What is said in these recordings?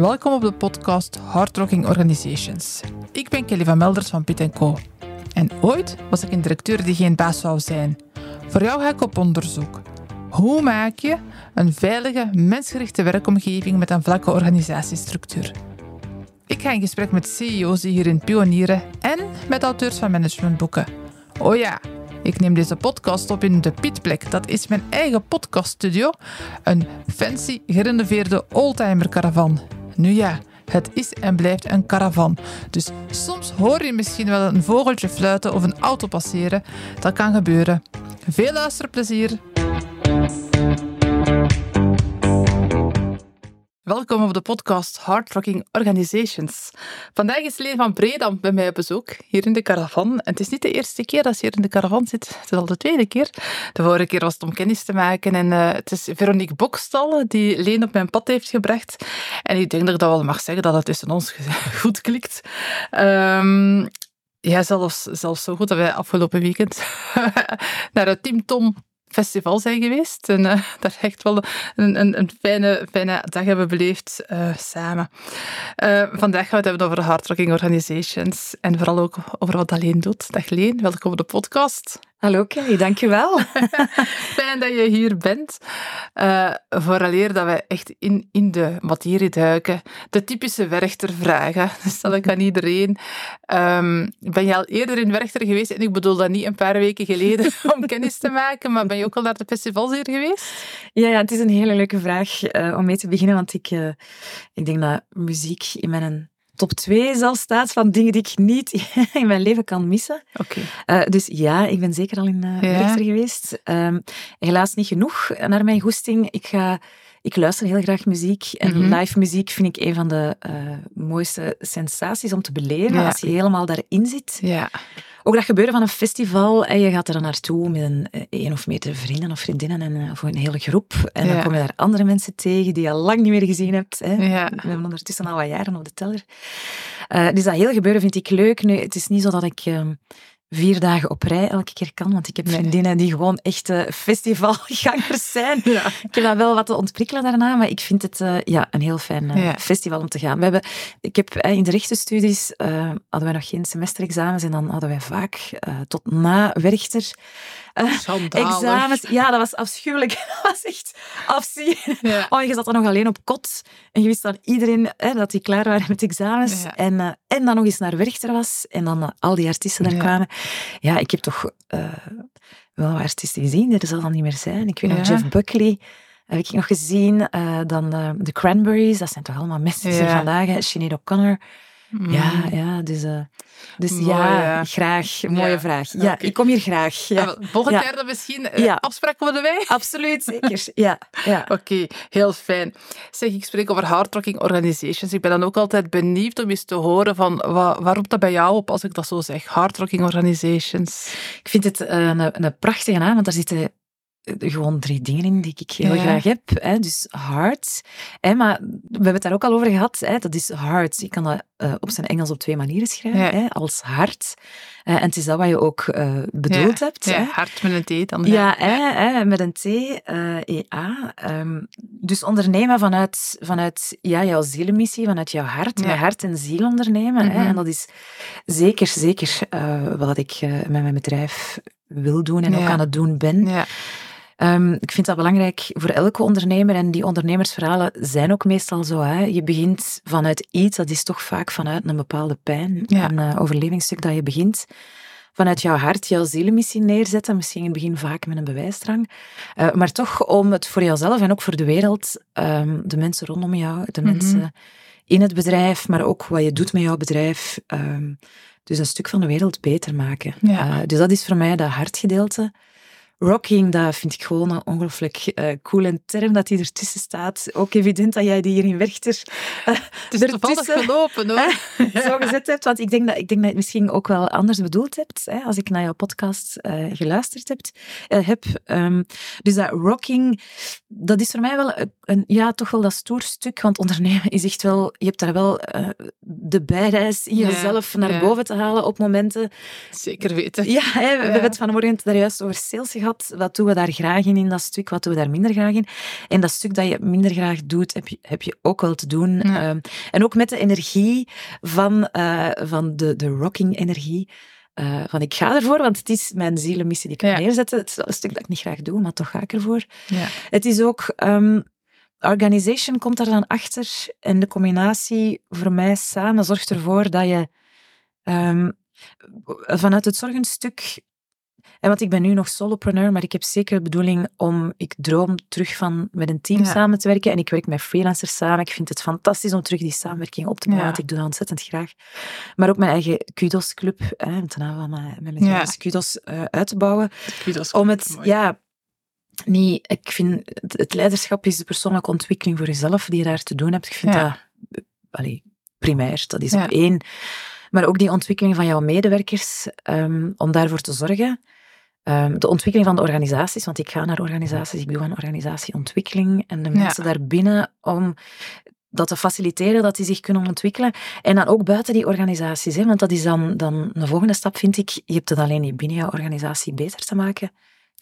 Welkom op de podcast Hardrocking Organizations. Ik ben Kelly van Melders van Piet Co. En ooit was ik een directeur die geen baas zou zijn. Voor jou ga ik op onderzoek. Hoe maak je een veilige, mensgerichte werkomgeving met een vlakke organisatiestructuur? Ik ga in gesprek met CEO's die hierin pionieren en met auteurs van managementboeken. Oh ja, ik neem deze podcast op in de Pietplek. Dat is mijn eigen podcaststudio. Een fancy, gerenoveerde oldtimer caravan. Nu ja, het is en blijft een caravan. Dus soms hoor je misschien wel een vogeltje fluiten of een auto passeren. Dat kan gebeuren. Veel luisterplezier. Welkom op de podcast Hard Rocking Organizations. Vandaag is Leen van Bredam bij mij op bezoek, hier in de caravan. Het is niet de eerste keer dat ze hier in de caravan zit, het is al de tweede keer. De vorige keer was het om kennis te maken en uh, het is Veronique Bokstal die Leen op mijn pad heeft gebracht. En ik denk dat ik dat wel mag zeggen, dat het tussen ons goed klikt. Um, ja, zelfs, zelfs zo goed dat wij afgelopen weekend naar het Team Tom festival zijn geweest. En uh, daar echt wel een, een, een, fijne, fijne dag hebben beleefd uh, samen. Uh, vandaag gaan we het hebben over hardrocking organizations en vooral ook over wat Leen doet. Dag Leen, welkom op de podcast. Hallo Kelly, dankjewel. Fijn dat je hier bent. Uh, vooraleer dat wij echt in, in de materie duiken. De typische Werchter-vragen, dat stel ik aan iedereen. Um, ben je al eerder in Werchter geweest? En ik bedoel dat niet een paar weken geleden om kennis te maken, maar ben je ook al naar de festivals hier geweest? Ja, ja het is een hele leuke vraag uh, om mee te beginnen, want ik, uh, ik denk dat muziek in mijn top 2 zelfs staat van dingen die ik niet in mijn leven kan missen. Okay. Uh, dus ja, ik ben zeker al in uh, ja. geweest. Um, helaas niet genoeg naar mijn goesting. Ik, ga, ik luister heel graag muziek. En mm -hmm. live muziek vind ik een van de uh, mooiste sensaties om te beleven. Ja. Als je helemaal daarin zit. Ja. Ook dat gebeuren van een festival. En je gaat er dan naartoe met een één of meerdere vrienden of vriendinnen en voor een hele groep. En ja. dan kom je daar andere mensen tegen die je al lang niet meer gezien hebt. Hè. Ja. We hebben ondertussen al wat jaren op de teller. Uh, dus dat hele gebeuren vind ik leuk. Nu, het is niet zo dat ik... Uh, vier dagen op rij elke keer kan. Want ik heb vriendinnen die gewoon echte festivalgangers zijn. Ja. Ik heb dat wel wat te ontprikkelen daarna, maar ik vind het uh, ja, een heel fijn uh, ja. festival om te gaan. We hebben, ik heb, uh, in de rechtenstudies hadden wij nog geen semesterexamens en dan hadden wij vaak tot na Werchter examens. Ja, dat was afschuwelijk. Dat was echt afzien. Ja. Oh, je zat dan nog alleen op kot en je wist dan iedereen hè, dat die klaar waren met examens. Ja. En, uh, en dan nog eens naar Werchter was en dan uh, al die artiesten daar Ja. kwamen. Ja, ik heb toch uh, wel wat artiesten gezien, die er zal dan niet meer zijn. Ik weet nog. Jeff Buckley. Heb ik nog gezien. Uh, dan de Cranberries, dat zijn toch allemaal mensen Ja. vandaag. Sinead O'Connor. Mm. Ja, ja, dus, uh, dus Mooi, ja, ja. graag. Mooie Ja, vraag. Ja, ik kom hier graag. Ja. Volgend Ja. jaar dan misschien eh, Ja. afspraken worden wij? Absoluut, zeker. Ja, ja. Oké, heel fijn. Zeg, ik spreek over hardrocking organizations. Ik ben dan ook altijd benieuwd om eens te horen van wa- waar roept dat bij jou op als ik dat zo zeg? Hardrocking organizations. Ik vind het eh, een, een prachtige naam, want daar zitten eh, gewoon drie dingen in die ik heel Ja. graag heb. Hè. Dus hard. Hè, maar we hebben het daar ook al over gehad. Hè. Dat is hard. Je kan dat eh, op zijn Engels op twee manieren schrijven. Ja. Hè, als hard. Eh, en het is dat wat je ook eh, bedoeld ja. hebt. Ja, hard met een T dan. Ja, hè, hè, met een T, EA. Ehm, dus ondernemen vanuit, vanuit ja, jouw zielenmissie, vanuit jouw hart, met hart en ziel ondernemen. hè. Mhm. En dat is zeker, zeker wat ik met mijn bedrijf wil doen en ook aan het doen ben. Ehm, ik vind dat belangrijk voor elke ondernemer en die ondernemersverhalen zijn ook meestal zo. Hè. Je begint vanuit iets, dat is toch vaak vanuit een bepaalde pijn, Ja. een eh, overlevingsstuk dat je begint. Vanuit jouw hart jouw zielenmissie neerzetten, misschien in het begin vaak met een bewijsdrang. Eh, maar toch om het voor jouzelf en ook voor de wereld, ehm, de mensen rondom jou, de Mhm. mensen in het bedrijf, maar ook wat je doet met jouw bedrijf. ehm, dus een stuk van de wereld beter maken. Ja. Eh, dus dat is voor mij dat hartgedeelte. Rocking, dat vind ik gewoon een ongelooflijk eh coole term dat die ertussen staat. Ook evident dat jij die hier in Werchter eh, Het is ertussen, gelopen hoor. hè, zo gezet hebt. Want ik denk, dat, ik denk dat je het misschien ook wel anders bedoeld hebt, hè, als ik naar jouw podcast eh, geluisterd hebt, eh, heb. Ehm, dus dat rocking, dat is voor mij wel een, een- ja, toch wel dat stoer stuk. Want ondernemen is echt wel, je hebt daar wel eh, de bijreis in Ja, jezelf naar ja. boven te halen op momenten Zeker weten. ja, hè, we hebben het vanmorgen daar juist over sales gehad. Gehad. Wat doen we daar graag in, in dat stuk? Wat doen we daar minder graag in? En dat stuk dat je minder graag doet, heb je, heb je ook wel te doen. Ehm, en ook met de energie van, uh, van de, de rocking-energie. Uh, van ik ga ervoor, want het is mijn zielenmissie die ik ja. neerzetten. Het is een stuk dat ik niet graag doe, maar toch ga ik ervoor. Ja. Het is ook... Um, organization komt daar dan achter en de combinatie voor mij samen zorgt ervoor dat je um, vanuit het zorgenstuk en want ik ben nu nog solopreneur, maar ik heb zeker de bedoeling om, ik droom terug van met een team samen te werken. En ik werk met freelancers samen. Ik vind het fantastisch om terug die samenwerking op te bouwen. Ik doe dat ontzettend graag. Maar ook mijn eigen Kudos Club, hè, met de naam van mijn, met mijn ja. Kudos uh, uit te bouwen. Kudos om het, ja, niet, ik vind, het, leiderschap is de persoonlijke ontwikkeling voor jezelf die je daar te doen hebt. Ik vind dat, allee, primair, dat is op één. Maar ook die ontwikkeling van jouw medewerkers, um, om daarvoor te zorgen Ehm, de ontwikkeling van de organisaties, want ik ga naar organisaties, ik doe aan organisatieontwikkeling en de mensen daarbinnen om dat te faciliteren, dat die zich kunnen ontwikkelen. En dan ook buiten die organisaties, hè, want dat is dan, dan een volgende stap, vind ik. Je hebt het alleen niet binnen je organisatie beter te maken,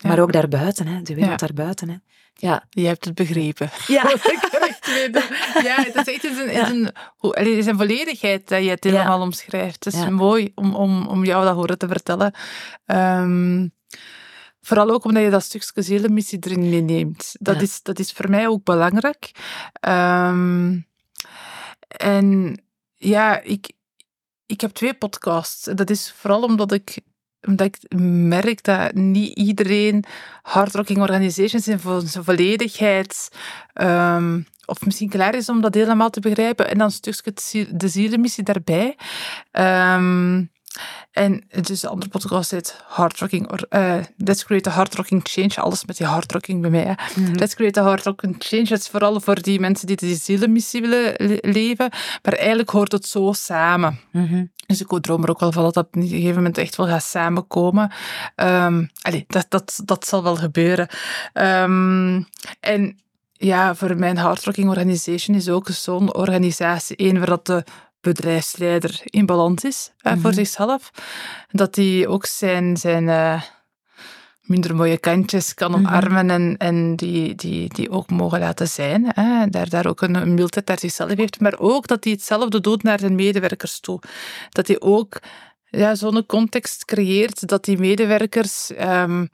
maar ook daarbuiten, hè, de wereld daarbuiten. Hè. Ja. Je hebt het begrepen. Ja. ja, het is echt een, ja. een, het is een volledigheid dat je het helemaal omschrijft. Het is mooi om, om, om jou dat horen te vertellen. Um, Vooral ook omdat je dat stukje zielenmissie erin meeneemt. Dat, is, dat is voor mij ook belangrijk. Um, en ja, ik, ik heb twee podcasts. Dat is vooral omdat ik, omdat ik merk dat niet iedereen hardrocking organizations in zijn volledigheid um, of misschien klaar is om dat helemaal te begrijpen. En dan een stukje de zielenmissie daarbij. Um, en dus de andere podcast heet Hard Rocking, uh, Let's Create a Hard Rocking Change. Alles met die hard rocking bij mij. Mm Let's Create a Hard Rocking Change. Dat is vooral voor die mensen die de zielenmissie willen leven. Maar eigenlijk hoort het zo samen. Mm Dus ik droom er ook wel van dat dat op een gegeven moment echt wel gaat samenkomen. Um, allee, dat, dat, dat zal wel gebeuren. Um, en ja, voor mijn Hard Rocking Organization is ook zo'n organisatie één waar dat de bedrijfsleider in balans is voor mhm. zichzelf. Dat hij ook zijn, zijn uh, minder mooie kantjes kan mhm. omarmen en, en die, die, die ook mogen laten zijn. Hè. Daar, daar ook een, mildheid naar zichzelf heeft. Maar ook dat hij hetzelfde doet naar zijn medewerkers toe. Dat hij ook ja, zo'n context creëert dat die medewerkers um,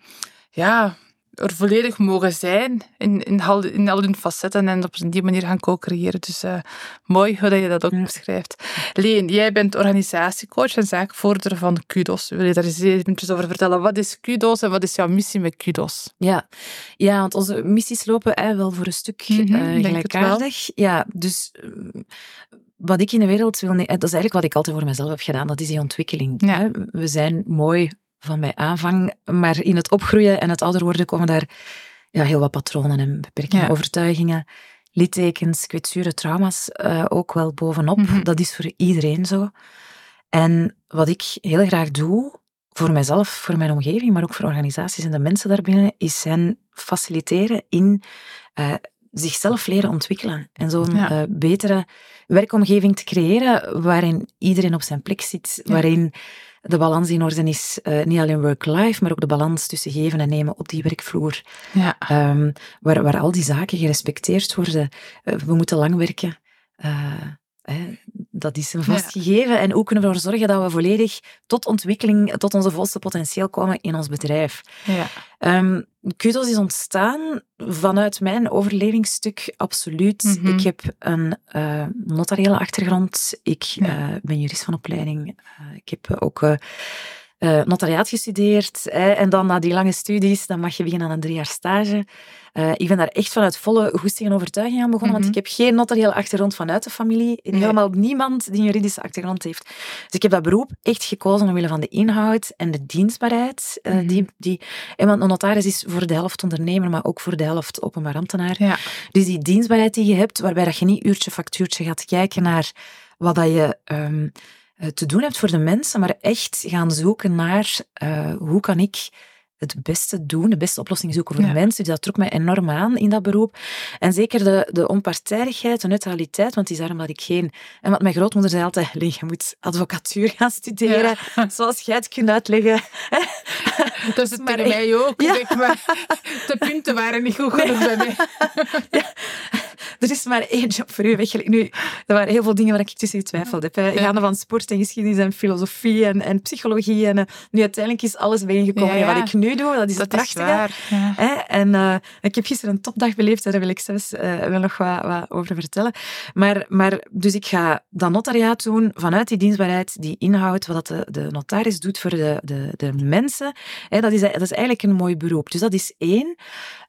ja, er volledig mogen zijn in, in, al, in al hun facetten en op die manier gaan co-creëren. Dus uh, mooi hoe dat je dat ook beschrijft. Leen, jij bent organisatiecoach en zaakvoerder van Kudos. Wil je daar eens eventjes over vertellen? Wat is Kudos en wat is jouw missie met Kudos? Ja, ja want onze missies lopen eh, wel voor een stuk mm -hmm, uh, gelijkaardig. Ja, dus wat ik in de wereld wil... Dat is eigenlijk wat ik altijd voor mezelf heb gedaan. Dat is die ontwikkeling. Ja. We zijn mooi van mijn aanvang. Maar in het opgroeien en het ouder worden komen daar ja, heel wat patronen en beperkingen, overtuigingen, littekens, kwetsuren, trauma's uh, ook wel bovenop. Mhm. Dat is voor iedereen zo. En wat ik heel graag doe, voor mijzelf, voor mijn omgeving, maar ook voor organisaties en de mensen daarbinnen, is hen faciliteren in uh, zichzelf leren ontwikkelen. En zo'n uh, betere werkomgeving te creëren waarin iedereen op zijn plek zit, waarin de balans in orde is, uh, niet alleen work-life, maar ook de balans tussen geven en nemen op die werkvloer. Ja. Um, waar, waar al die zaken gerespecteerd worden. Uh, we moeten lang werken. Uh, dat is een vast gegeven. En hoe kunnen we ervoor zorgen dat we volledig tot ontwikkeling, tot onze volste potentieel komen in ons bedrijf? Ja. Um, Kudos is ontstaan vanuit mijn overlevingsstuk, absoluut. Mhm. Ik heb een uh, notariële achtergrond. Ik uh, ben jurist van opleiding. Uh, ik heb ook notariaat gestudeerd. Hè, en dan na die lange studies, dan mag je beginnen aan een drie jaar stage. Uh, ik ben daar echt vanuit volle goesting en overtuiging aan begonnen, want mhm. ik heb geen notariële achtergrond vanuit de familie. Nee. Helemaal niemand die een juridische achtergrond heeft. Dus ik heb dat beroep echt gekozen omwille van de inhoud en de dienstbaarheid. Uh, mm die, die, want een notaris is voor de helft ondernemer, maar ook voor de helft openbaar ambtenaar. Ja. Dus die dienstbaarheid die je hebt, waarbij dat je niet uurtje factuurtje gaat kijken naar wat dat je... Um, te doen hebt voor de mensen, maar echt gaan zoeken naar uh, hoe kan ik het beste doen, de beste oplossing zoeken voor de mensen. Dus dat trok mij enorm aan in dat beroep. En zeker de, de onpartijdigheid, de neutraliteit, want het is daarom dat ik geen... En wat mijn grootmoeder zei altijd, je moet advocatuur gaan studeren, zoals jij het kunt uitleggen. Dat is het bij mij ook, zeg maar. De punten waren niet goed genoeg bij mij. Ja er is maar één job voor u weggelegd. Nu, er waren heel veel dingen waar ik tussen getwijfeld heb. Hè. Gaande van sport en geschiedenis en filosofie en, en psychologie. En uh, nu uiteindelijk is alles bijeengekomen. Ja, wat ik nu doe, dat is dat prachtige. Hè? En uh, ik heb gisteren een topdag beleefd, daar wil ik zelfs uh, wel nog wat, wat, over vertellen. Maar, maar, dus ik ga dat notariaat doen vanuit die dienstbaarheid, die inhoud, wat de, de notaris doet voor de, de, de mensen. Hè, dat, is, dat is eigenlijk een mooi beroep. Dus dat is één.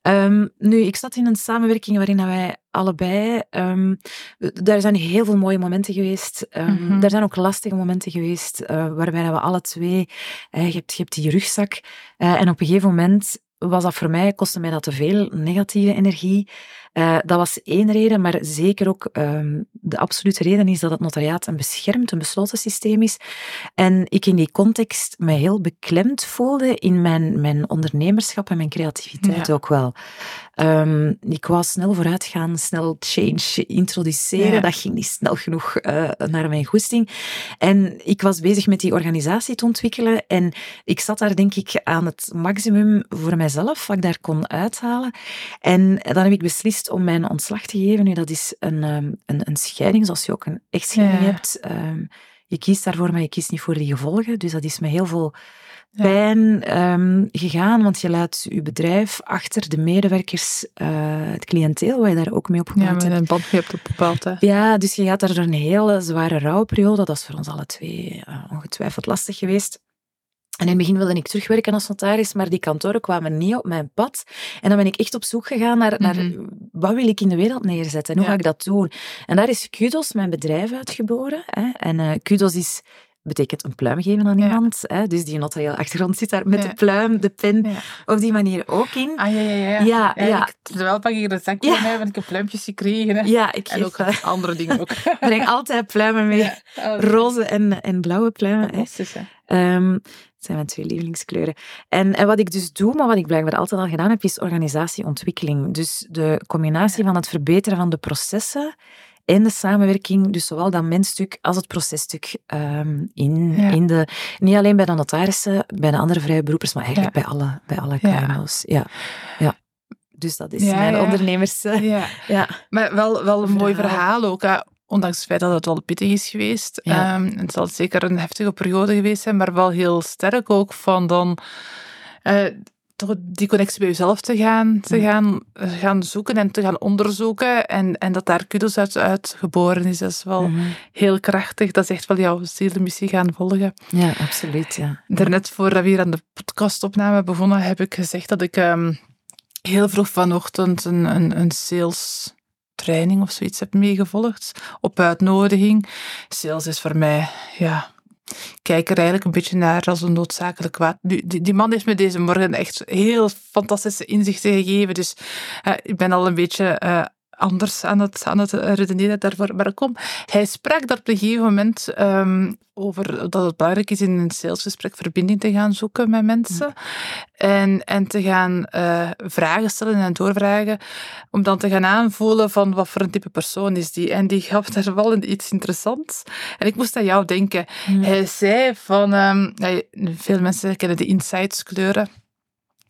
Um, nu, ik zat in een samenwerking waarin wij allebei. Um, daar zijn heel veel mooie momenten geweest. Um, mm Er zijn ook lastige momenten geweest uh, waarbij we alle twee. Uh, je, hebt, je hebt die rugzak. Uh, en op een gegeven moment was dat voor mij, kostte mij dat te veel negatieve energie. Uh, dat was één reden, maar zeker ook um, de absolute reden is dat het notariaat een beschermd, een besloten systeem is. En ik in die context me heel beklemd voelde in mijn, mijn ondernemerschap en mijn creativiteit ook wel. Um, ik wou snel vooruit gaan, snel change introduceren. Ja. Dat ging niet snel genoeg uh, naar mijn goesting. En ik was bezig met die organisatie te ontwikkelen. En ik zat daar denk ik aan het maximum voor mijzelf, wat ik daar kon uithalen. En dan heb ik beslist om mijn ontslag te geven. Nu, dat is een, um, een, een scheiding, zoals je ook een echtscheiding ja. hebt. Um, je kiest daarvoor, maar je kiest niet voor die gevolgen. Dus dat is me heel veel pijn um, gegaan, want je laat je bedrijf achter, de medewerkers, uh, het cliënteel, waar je daar ook mee opgebouwd hebt. Ja, met een band hebt opgebouwd. Hè. Ja, dus je gaat daar een hele zware rouwperiode. Dat is voor ons alle twee uh, ongetwijfeld lastig geweest. En in het begin wilde ik terugwerken als notaris, maar die kantoren kwamen niet op mijn pad. En dan ben ik echt op zoek gegaan naar, naar mm -hmm. wat wil ik in de wereld neerzetten en hoe ja. ga ik dat doen. En daar is Kudos, mijn bedrijf, uitgeboren. Hè. En uh, Kudos is betekent een pluim geven aan iemand. Ja. Hè? Dus die notariële achtergrond zit daar met ja. de pluim, de pen, ja. op die manier ook in. Ah, ja, ja, ja. ja, ja. Ik, terwijl pak ik een zakje ja. mee, want ik heb pluimpjes gekregen. Hè? Ja, ik en ook uh, andere dingen ook. breng altijd pluimen mee. Roze en, en blauwe pluimen. Hè. Um, dat zijn mijn twee lievelingskleuren. En, en wat ik dus doe, maar wat ik blijkbaar altijd al gedaan heb, is organisatieontwikkeling. Dus de combinatie van het verbeteren van de processen en de samenwerking, dus zowel dat mensstuk als het processtuk um, in, ja. in de, niet alleen bij de notarissen, bij de andere vrije beroepers, maar eigenlijk ja. bij alle, bij alle KMO's. Ja. ja. Dus dat is mijn ondernemers. Ja. ja. Maar wel, wel een mooi verhaal ook. Hè? Ondanks het feit dat het wel pittig is geweest. Ja. Um, het zal zeker een heftige periode geweest zijn, maar wel heel sterk ook van dan. Uh, toch die connectie bij jezelf te gaan, te gaan, gaan zoeken en te gaan onderzoeken. En, en dat daar kudos uit, uit geboren is, dat is wel mm -hmm. heel krachtig. Dat is echt wel jouw zielmissie gaan volgen. Ja, absoluut. Ja. Daarnet voordat we hier aan de podcastopname begonnen, heb ik gezegd dat ik um, heel vroeg vanochtend een, een, een sales training of zoiets heb meegevolgd op uitnodiging. Sales is voor mij, ja, kijk er eigenlijk een beetje naar als een noodzakelijk kwaad. Die, die, man heeft me deze morgen echt heel fantastische inzichten gegeven. Dus uh, ik ben al een beetje uh, anders aan het, aan het redeneren daarvoor. Maar kom, hij sprak dat op een gegeven moment um, over dat het belangrijk is in een salesgesprek verbinding te gaan zoeken met mensen. En, en te gaan uh, vragen stellen en doorvragen. Om dan te gaan aanvoelen van wat voor een type persoon is die. En die gaf daar wel iets interessants. En ik moest aan jou denken. Mm. Hij zei van... Um, veel mensen kennen de insights kleuren.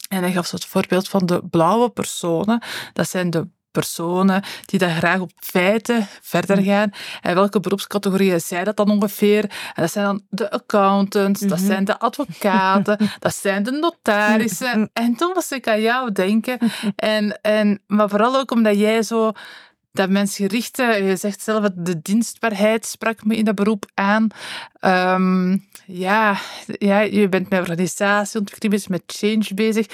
En hij gaf zo het voorbeeld van de blauwe personen. Dat zijn de personen die daar graag op feiten verder gaan. En welke beroepscategorieën zijn dat dan ongeveer? En dat zijn dan de accountants, dat mhm. zijn de advocaten, dat zijn de notarissen. En toen was ik aan jou denken. En, en, maar vooral ook omdat jij zo dat mensgerichte, je zegt zelf, de dienstbaarheid sprak me in dat beroep aan. Um, ja, ja, je bent met organisatieontwikkeling, met change bezig.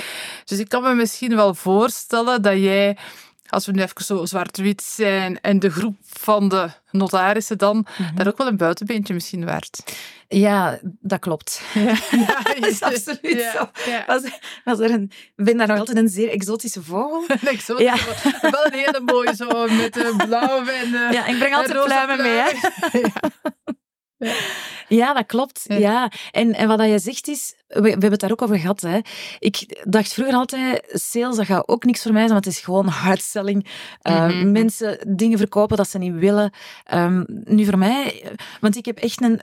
Dus ik kan me misschien wel voorstellen dat jij als we nu even zo zwart-wit zijn en de groep van de notarissen dan, mm -hmm. daar ook wel een buitenbeentje misschien waard. Ja, dat klopt. Ja, ja dat is absoluut ja, zo. Ja. Was, was er een, ik ben daar nog altijd een zeer exotische vogel. Een exotische vogel. Wel een hele mooie zo, met de blauwe en de, Ja, ik breng altijd pluimen mee. Hè? Ja. Ja, dat klopt. Ja. En, en wat je zegt is, we, we hebben het daar ook over gehad. Hè. Ik dacht vroeger altijd, sales, dat gaat ook niks voor mij zijn, want het is gewoon hard selling. Uh, mm-hmm. Mensen dingen verkopen dat ze niet willen. Um, nu voor mij, want ik heb echt een,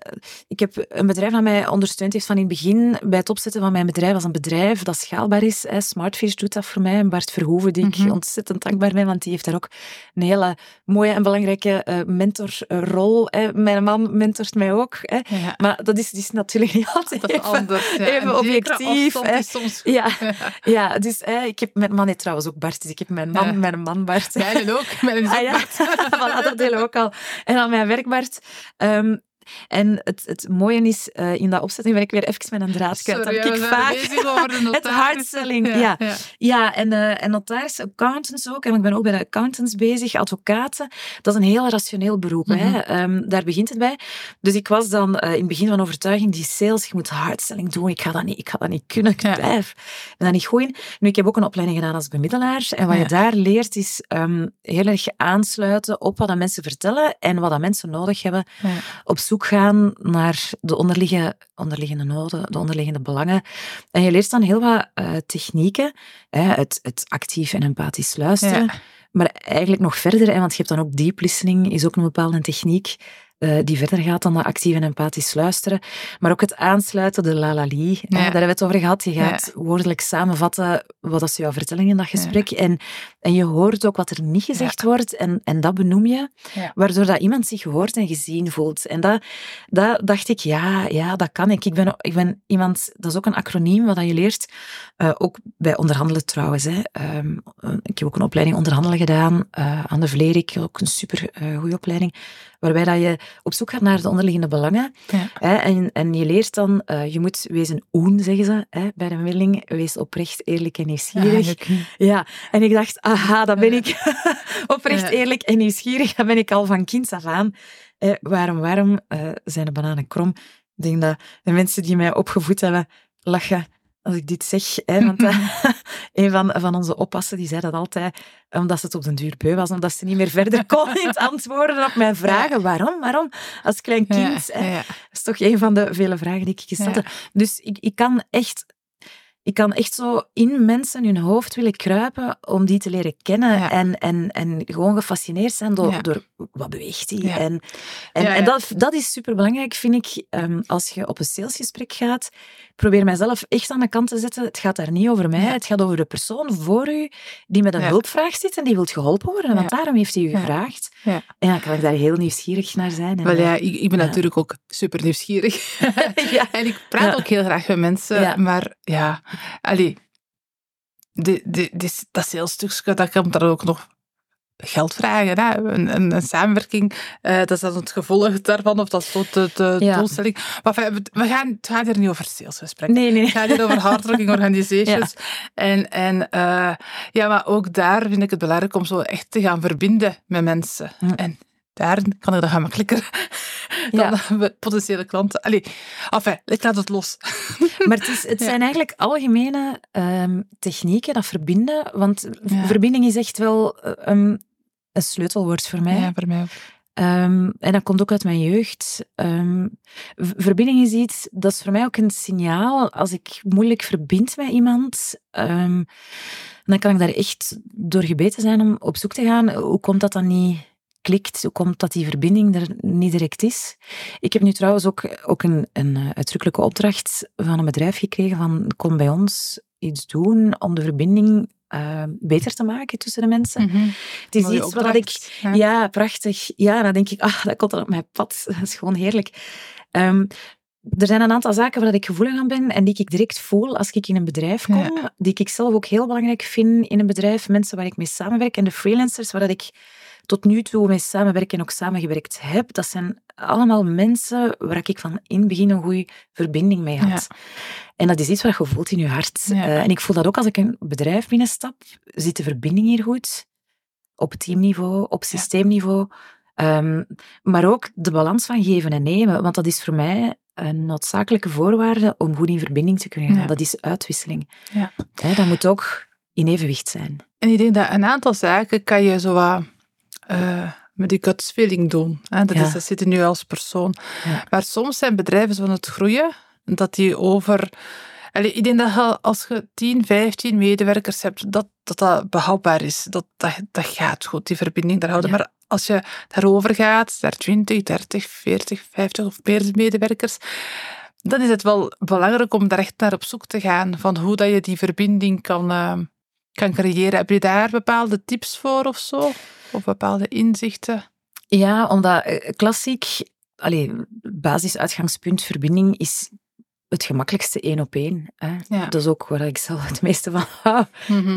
ik heb een bedrijf dat mij ondersteund heeft van in het begin bij het opzetten van mijn bedrijf als een bedrijf dat schaalbaar is. Hè. Smartfish doet dat voor mij. En Bart Verhoeven, die ik mm-hmm. ontzettend dankbaar ben, want die heeft daar ook een hele mooie en belangrijke uh, mentorrol. Hè. Mijn man mentort mij ook. Hè. Ja. Maar dat is, is natuurlijk niet altijd dat is even, anders, ja. Even objectief. Soms, ja, ja, dus hè, ik heb mijn man heeft trouwens ook Bart, dus ik heb mijn man, ja. mijn man Bart. Mijn ook, mijn is ook ah, ja. Bart. dat delen we ook al. En dan mijn werk Bart. Um, en het, het mooie is, uh, in dat opzetting ben ik weer even met een draad kwijt. Sorry, ik vaak het hardselling. Ja, ja. ja. ja en, uh, en notaris, accountants ook. En ik ben ook bij de accountants bezig, advocaten. Dat is een heel rationeel beroep. Mm -hmm. hè. Um, daar begint het bij. Dus ik was dan uh, in het begin van overtuiging, die sales, je moet hardselling doen. Ik ga dat niet, ik ga dat niet kunnen. Ik blijf. ben daar niet goed in. Nu, ik heb ook een opleiding gedaan als bemiddelaar. En wat je daar leert, is um, heel erg aansluiten op wat mensen vertellen en wat mensen nodig hebben op zoek gaan naar de onderliggende, onderliggende noden, de onderliggende belangen. En je leert dan heel wat uh, technieken, hè, het, het actief en empathisch luisteren. Ja. Maar eigenlijk nog verder, hè, want je hebt dan ook deep listening, is ook een bepaalde techniek uh, die verder gaat dan dat actief en empathisch luisteren. Maar ook het aansluiten, de lalali, ja. daar hebben we het over gehad. Je gaat ja. woordelijk samenvatten wat dat ze jou vertellen in dat gesprek. En, en je hoort ook wat er niet gezegd wordt en, en dat benoem je, waardoor dat iemand zich gehoord en gezien voelt. En dat, dat dacht ik, ja, ja, dat kan ik. Ik ben, ik ben iemand, dat is ook een acroniem wat je leert, uh, ook bij onderhandelen trouwens. Hè. Um, ik heb ook een opleiding onderhandelen gedaan uh, aan de Vlerik, ook een super goede opleiding waarbij dat je op zoek gaat naar de onderliggende belangen. Ja. Hè, en, en je leert dan, uh, je moet wezen oen, zeggen ze hè, bij de bemiddeling, wees oprecht, eerlijk en nieuwsgierig. Ja, ja. en ik dacht, aha, dat ben ik. oprecht, eerlijk en nieuwsgierig, dat ben ik al van kinds af aan. Eh, waarom, waarom uh, zijn de bananen krom? Ik denk dat de mensen die mij opgevoed hebben, lachen als ik dit zeg. Hè, want uh, een van, van onze oppassen die zei dat altijd, omdat ze het op den duur beu was, omdat ze niet meer verder kon in het antwoorden op mijn vragen. Waarom? Waarom? Als klein kind. Ja, ja. Dat is toch een van de vele vragen die ik gesteld heb. Dus ik, ik kan echt ik kan echt zo in mensen hun hoofd willen kruipen om die te leren kennen en, en, en gewoon gefascineerd zijn door, ja. door wat beweegt die. Ja. En, en, en dat, dat is superbelangrijk, vind ik, um, als je op een salesgesprek gaat. Probeer mijzelf echt aan de kant te zetten. Het gaat daar niet over mij, het gaat over de persoon voor u die met een hulpvraag zit en die wilt geholpen worden, want daarom heeft hij u gevraagd. En dan kan ik daar heel nieuwsgierig naar zijn. En Wel ja, ik, ik ben natuurlijk ook super nieuwsgierig. en ik praat ook heel graag met mensen, maar ja. Allee, de, de, de, dat salesstukje, dat komt daar ook nog geld vragen. Hè? Een, een, een samenwerking, uh, dat is dan het gevolg daarvan, of dat is tot de, de ja. doelstelling. Maar we, we gaan, het gaat hier niet over salesgesprekken. Nee, nee. Het gaat hier over hardworking organizations. Ja. En, en uh, ja, maar ook daar vind ik het belangrijk om zo echt te gaan verbinden met mensen. Hm. En daar kan ik dat gemakkelijker dan ja. potentiële klanten. Allee, enfin, ik laat het los. Maar het, is, het zijn eigenlijk algemene um, technieken, dat verbinden. Want ja. verbinding is echt wel um, een sleutelwoord voor mij. Ja, voor mij ook. Um, en dat komt ook uit mijn jeugd. Um, verbinding is iets, dat is voor mij ook een signaal. Als ik moeilijk verbind met iemand, um, dan kan ik daar echt door gebeten zijn om op zoek te gaan. Hoe komt dat dan niet klikt, hoe komt dat die verbinding er niet direct is. Ik heb nu trouwens ook, ook een, een eh, uitdrukkelijke opdracht van een bedrijf gekregen van kom bij ons iets doen om de verbinding uh, beter te maken tussen de mensen. Mm -hmm. Het is Mooie iets wat ik... Ja. ja. prachtig. Ja, dan denk ik, ah, dat komt dan op mijn pad. Dat is gewoon heerlijk. Um, er zijn een aantal zaken waar ik gevoelig aan ben en die ik direct voel als ik in een bedrijf kom, ja. die ik zelf ook heel belangrijk vind in een bedrijf, mensen waar ik mee samenwerk en de freelancers waar ik tot nu toe mee samenwerken en ook samengewerkt heb, dat zijn allemaal mensen waar ik van in het begin een goede verbinding mee had. Ja. En dat is iets wat je voelt in je hart. Ja. Uh, en ik voel dat ook als ik een bedrijf binnenstap. Zit de verbinding hier goed? Op teamniveau, op systeemniveau. Um, maar ook de balans van geven en nemen. Want dat is voor mij een noodzakelijke voorwaarde om goed in verbinding te kunnen gaan. Dat is uitwisseling. Ja. dat moet ook in evenwicht zijn. En ik denk dat een aantal zaken kan je zo wat uh, met die gut feeling doen. Hè? Dat, ja. is, dat zit nu als persoon. Ja. Maar soms zijn bedrijven van het groeien, dat die over Allee, ik denk dat je, als je 10, 15 medewerkers hebt, dat dat, dat behapbaar is. Dat, dat, dat gaat goed, die verbinding daar houden. Ja. Maar als je daarover gaat, naar 20, 30, 40, 50 of meer medewerkers, dan is het wel belangrijk om daar echt naar op zoek te gaan van hoe dat je die verbinding kan, eh, kan creëren. Heb je daar bepaalde tips voor of zo? Of bepaalde inzichten? Ja, omdat eh, klassiek, allee, basisuitgangspunt verbinding is het gemakkelijkste één op één. Hè. Ja. Dat is ook waar ik zelf het meeste van hou.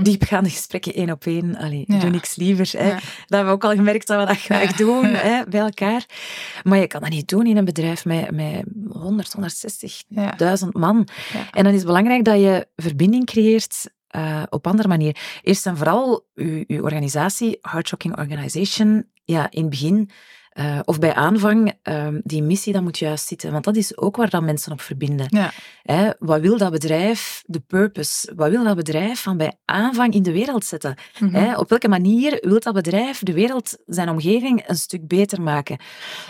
Diepgaande gesprekken één op één. Allee, Ja. doe niks liever. Hè. Ja. Dat hebben we ook al gemerkt dat we dat graag doen hè, bij elkaar. Maar je kan dat niet doen in een bedrijf met, met 100, 160, Ja. 1000 man. En dan is het belangrijk dat je verbinding creëert eh, op andere manier. Eerst en vooral, uw, uw organisatie, Heartshocking Organization, ja, in het begin eh, of bij aanvang, ehm, die missie, dat moet juist zitten. Want dat is ook waar dat mensen op verbinden. Ja. Hè, wat wil dat bedrijf, de purpose, wat wil dat bedrijf van bij aanvang in de wereld zetten? Mhm. Hè, op welke manier wil dat bedrijf de wereld, zijn omgeving, een stuk beter maken?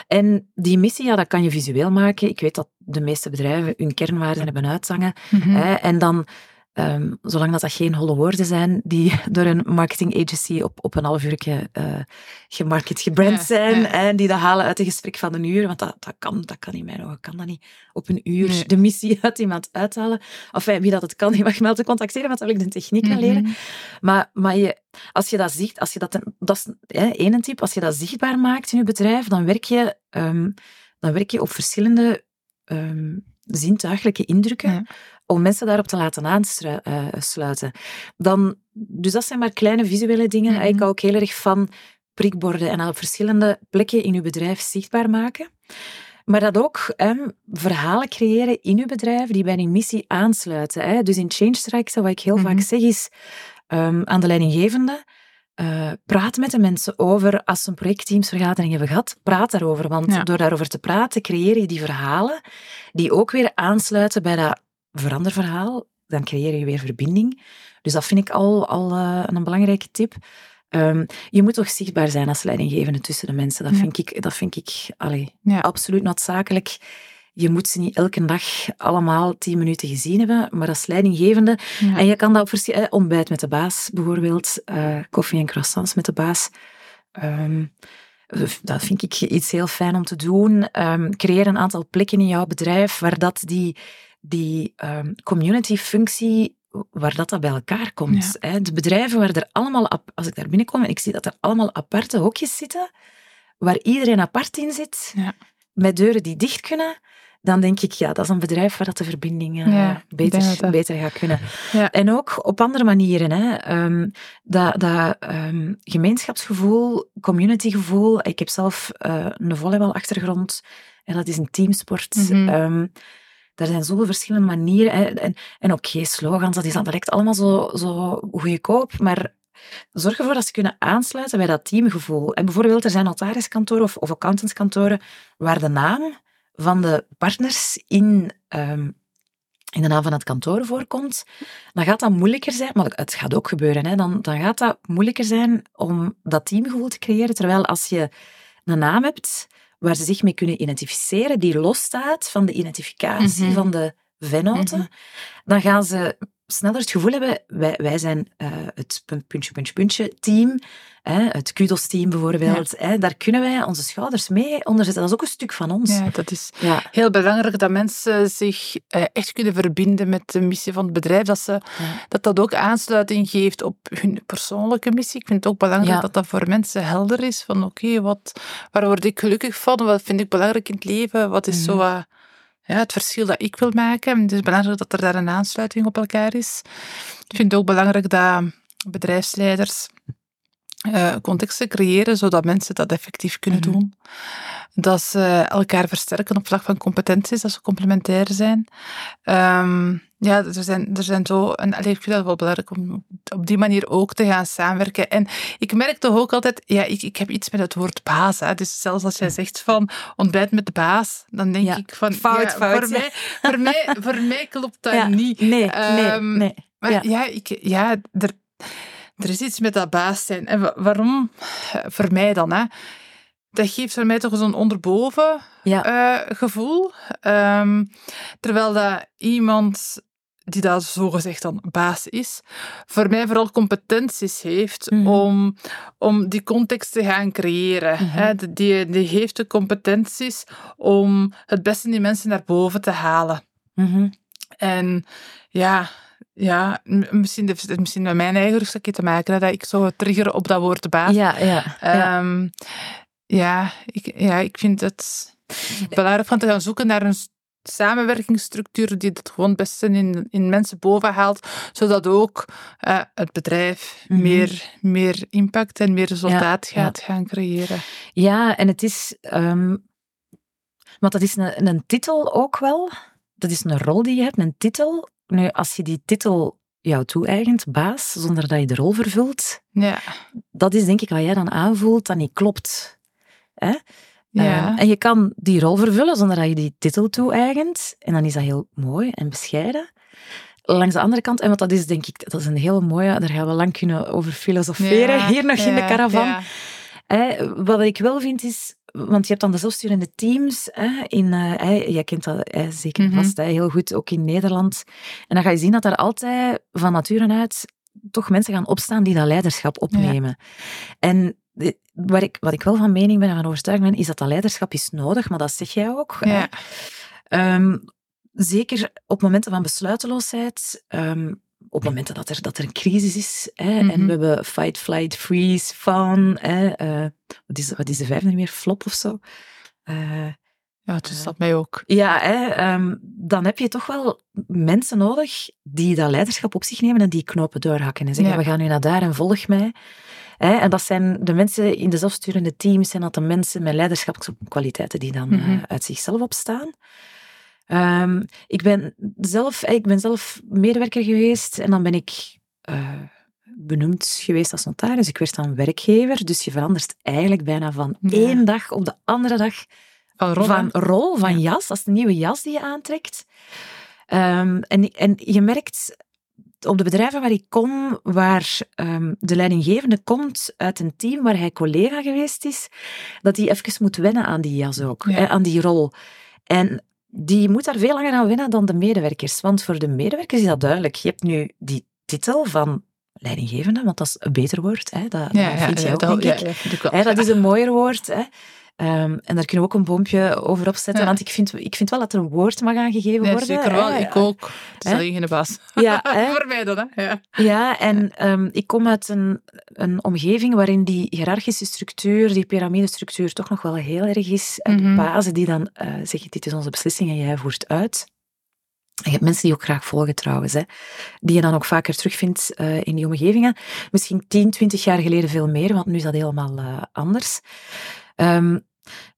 En die missie, ja, dat kan je visueel maken. Ik weet dat de meeste bedrijven hun kernwaarden hebben uitzangen. Mhm. Hè, en dan, ehm, zolang dat dat geen holle woorden zijn die door een marketing agency op, op een half uurtje eh gemarket, gebrand Ja, zijn, ja. en die dat halen uit een gesprek van een uur, want dat, dat, kan, dat kan in mijn ogen, kan dat niet. Op een uur Nee. de missie uit iemand uithalen. Of wie dat het kan, die mag me altijd contacteren, want dan wil ik de techniek gaan leren. Mhm. Maar, maar je, als je dat ziet, als je dat, dat is hè, één tip, als je dat zichtbaar maakt in je bedrijf, dan werk je, ehm, dan werk je op verschillende ehm, zintuigelijke indrukken Ja. Om mensen daarop te laten aansluiten. Dan, dus dat zijn maar kleine visuele dingen. Mhm. Ik hou ook heel erg van prikborden en op verschillende plekken in uw bedrijf zichtbaar maken. Maar dat ook hè, verhalen creëren in uw bedrijf die bij die missie aansluiten. Hè. Dus in Change Trajecten, wat ik heel Mhm. vaak zeg, is ehm, aan de leidinggevende, eh, praat met de mensen over, als ze een projectteamsvergadering hebben gehad, praat daarover. Want Ja. door daarover te praten, creëer je die verhalen die ook weer aansluiten bij dat veranderverhaal. Dan creëer je weer verbinding. Dus dat vind ik al, al eh, een belangrijke tip. Ehm, je moet toch zichtbaar zijn als leidinggevende tussen de mensen. Dat Ja. vind ik, dat vind ik allee, Ja. absoluut noodzakelijk. Je moet ze niet elke dag allemaal tien minuten gezien hebben, maar als leidinggevende. Ja. En je kan dat op verschi- eh, ontbijt met de baas bijvoorbeeld, eh, koffie en croissants met de baas. Ehm, dat vind ik iets heel fijn om te doen. Ehm, creëer een aantal plekken in jouw bedrijf waar dat die, die ehm, community-functie, waar dat, dat bij elkaar komt. Hè. De bedrijven waar er allemaal, als ik daar binnenkom en ik zie dat er allemaal aparte hokjes zitten, waar iedereen apart in zit, Ja. met deuren die dicht kunnen, dan denk ik, ja, dat is een bedrijf waar dat de verbinding Ja, ik denk beter, dat beter gaat kunnen. Ja. En ook op andere manieren. Hè. Ehm, dat dat ehm, gemeenschapsgevoel, communitygevoel. Ik heb zelf eh, een volleybalachtergrond en dat is een teamsport. Mhm. Er zijn zoveel verschillende manieren. En, en oké, slogans, dat, is, dat lijkt allemaal zo, zo goedkoop, maar zorg ervoor dat ze kunnen aansluiten bij dat teamgevoel. En bijvoorbeeld, er zijn notariskantoren of, of accountantskantoren waar de naam van de partners in, ehm, in de naam van het kantoor voorkomt, dan gaat dat moeilijker zijn, maar het gaat ook gebeuren, hè, dan, dan gaat dat moeilijker zijn om dat teamgevoel te creëren. Terwijl als je een naam hebt waar ze zich mee kunnen identificeren, die losstaat van de identificatie Mhm. van de vennoten, Mhm. dan gaan ze sneller het gevoel hebben, wij, wij zijn eh, het punt- puntje, puntje, puntje team, hè, het kudos-team bijvoorbeeld, hè, daar kunnen wij onze schouders mee onderzetten. Dat is ook een stuk van ons. Ja, dat is Ja. heel belangrijk dat mensen zich eh, echt kunnen verbinden met de missie van het bedrijf. Dat, ze, Ja. dat dat ook aansluiting geeft op hun persoonlijke missie. Ik vind het ook belangrijk dat dat voor mensen helder is. Van oké, wat waar word ik gelukkig van? Wat vind ik belangrijk in het leven? Wat is zo Mhm. Ja, het verschil dat ik wil maken? Is belangrijk dat er daar een aansluiting op elkaar is. Ik vind het ook belangrijk dat bedrijfsleiders eh, contexten creëren, zodat mensen dat effectief kunnen Mhm. doen. Dat ze elkaar versterken op vlak van competenties, dat ze complementair zijn. Ehm, ja, er zijn, er zijn zo... En, ik vind dat wel belangrijk om op die manier ook te gaan samenwerken. En ik merk toch ook altijd... Ja, ik, ik heb iets met het woord baas. Hè. Dus zelfs als jij zegt van ontbijt met de baas, dan denk Ja. ik van... Fout, ja, fout, Voor, ja. mij, voor, mij, voor mij klopt dat niet. Nee, nee, Ehm, nee. Maar Ja. ja, ik, ja er, er is iets met dat baas zijn. En wa- waarom? Eh, Voor mij dan, hè. Dat geeft voor mij toch zo'n onderboven Ja. eh, gevoel. Ehm, terwijl dat iemand die dat zogezegd dan baas is, voor mij vooral competenties heeft Mhm. om, om die context te gaan creëren. Hè. Die- Die, die heeft de competenties om het beste in die mensen naar boven te halen. Mhm. En ja, ja misschien heeft het misschien met mijn eigen rugsakje te maken, dat ik zo trigger op dat woord baas. Ja, ja. ja. Ehm, ja, ik, ja, ik vind het belangrijk van te gaan zoeken naar een samenwerkingsstructuur die het gewoon het beste in, in mensen boven haalt, zodat ook eh, het bedrijf Mhm. meer, meer impact en meer resultaat Ja, ja. gaat gaan creëren. Ja, en het is... want dat is een, een titel ook wel. Dat is een rol die je hebt, een titel. Nu, als je die titel jou toe-eigent, baas, zonder dat je de rol vervult, Ja, dat is denk ik wat jij dan aanvoelt dat niet klopt. Hè? ja. Ehm, en je kan die rol vervullen zonder dat je die titel toe-eigent. En dan is dat heel mooi en bescheiden. Langs de andere kant, en wat dat is denk ik, dat is een heel mooie, daar gaan we lang kunnen over filosoferen, Ja, hier nog in de caravan. Hè, wat ik wel vind is, want je hebt dan de zelfsturende teams hè, in, eh, jij kent dat zeker Mhm. vast, hè, heel goed, ook in Nederland. En dan ga je zien dat er altijd van nature uit toch mensen gaan opstaan die dat leiderschap opnemen. En de- waar ik, wat ik wel van mening ben en van overtuigd ben, is dat dat leiderschap is nodig, maar dat zeg jij ook. Ja. Ehm, zeker op momenten van besluiteloosheid, ehm, op momenten dat er, dat er een crisis is. Hè, En Mhm. we hebben fight, flight, freeze, fawn. Hè, eh, wat, is, wat is de vijfde meer? Flop of zo? Eh, ja, het staat mij ook. ja, hè, ehm, dan heb je toch wel mensen nodig die dat leiderschap op zich nemen en die knopen doorhakken. En zeggen, Ja. we gaan nu naar daar en volg mij. Hè, en dat zijn de mensen in de zelfsturende teams, zijn dat de mensen met leiderschapskwaliteiten die dan Mhm. eh, uit zichzelf opstaan. Ehm, ik, ben zelf, ik ben zelf medewerker geweest en dan ben ik eh, benoemd geweest als notaris. Ik werd dan werkgever, dus je verandert eigenlijk bijna van Ja. één dag op de andere dag Van rol, van Ja. jas. Dat is de nieuwe jas die je aantrekt. Ehm, en, en je merkt op de bedrijven waar ik kom, waar ehm, de leidinggevende komt uit een team waar hij collega geweest is, dat hij even moet wennen aan die jas ook, Ja. hè, aan die rol. En die moet daar veel langer aan wennen dan de medewerkers. Want voor de medewerkers is dat duidelijk. Je hebt nu die titel van leidinggevende, want dat is een beter woord. Hè? Dat, Ja, dat ja, vind je ja, ook, dat, denk ik. dat is een mooier woord. Hè. Ehm, en daar kunnen we ook een boompje over opzetten, Ja. want ik vind, ik vind wel dat er een woord mag aangegeven Ja, worden. zeker wel. Ik ook. Hè? Stel je geen baas. Ja. Voor mij dan, hè. Ja. Ja, en ehm, ik kom uit een, een omgeving waarin die hiërarchische structuur, die piramidestructuur, toch nog wel heel erg is. En Mhm. De bazen die dan eh, zeggen, dit is onze beslissing en jij voert uit. En je hebt mensen die ook graag volgen trouwens, hè, die je dan ook vaker terugvindt eh, in die omgevingen. Misschien 10, 20 jaar geleden veel meer, want nu is dat helemaal eh, anders. Ehm,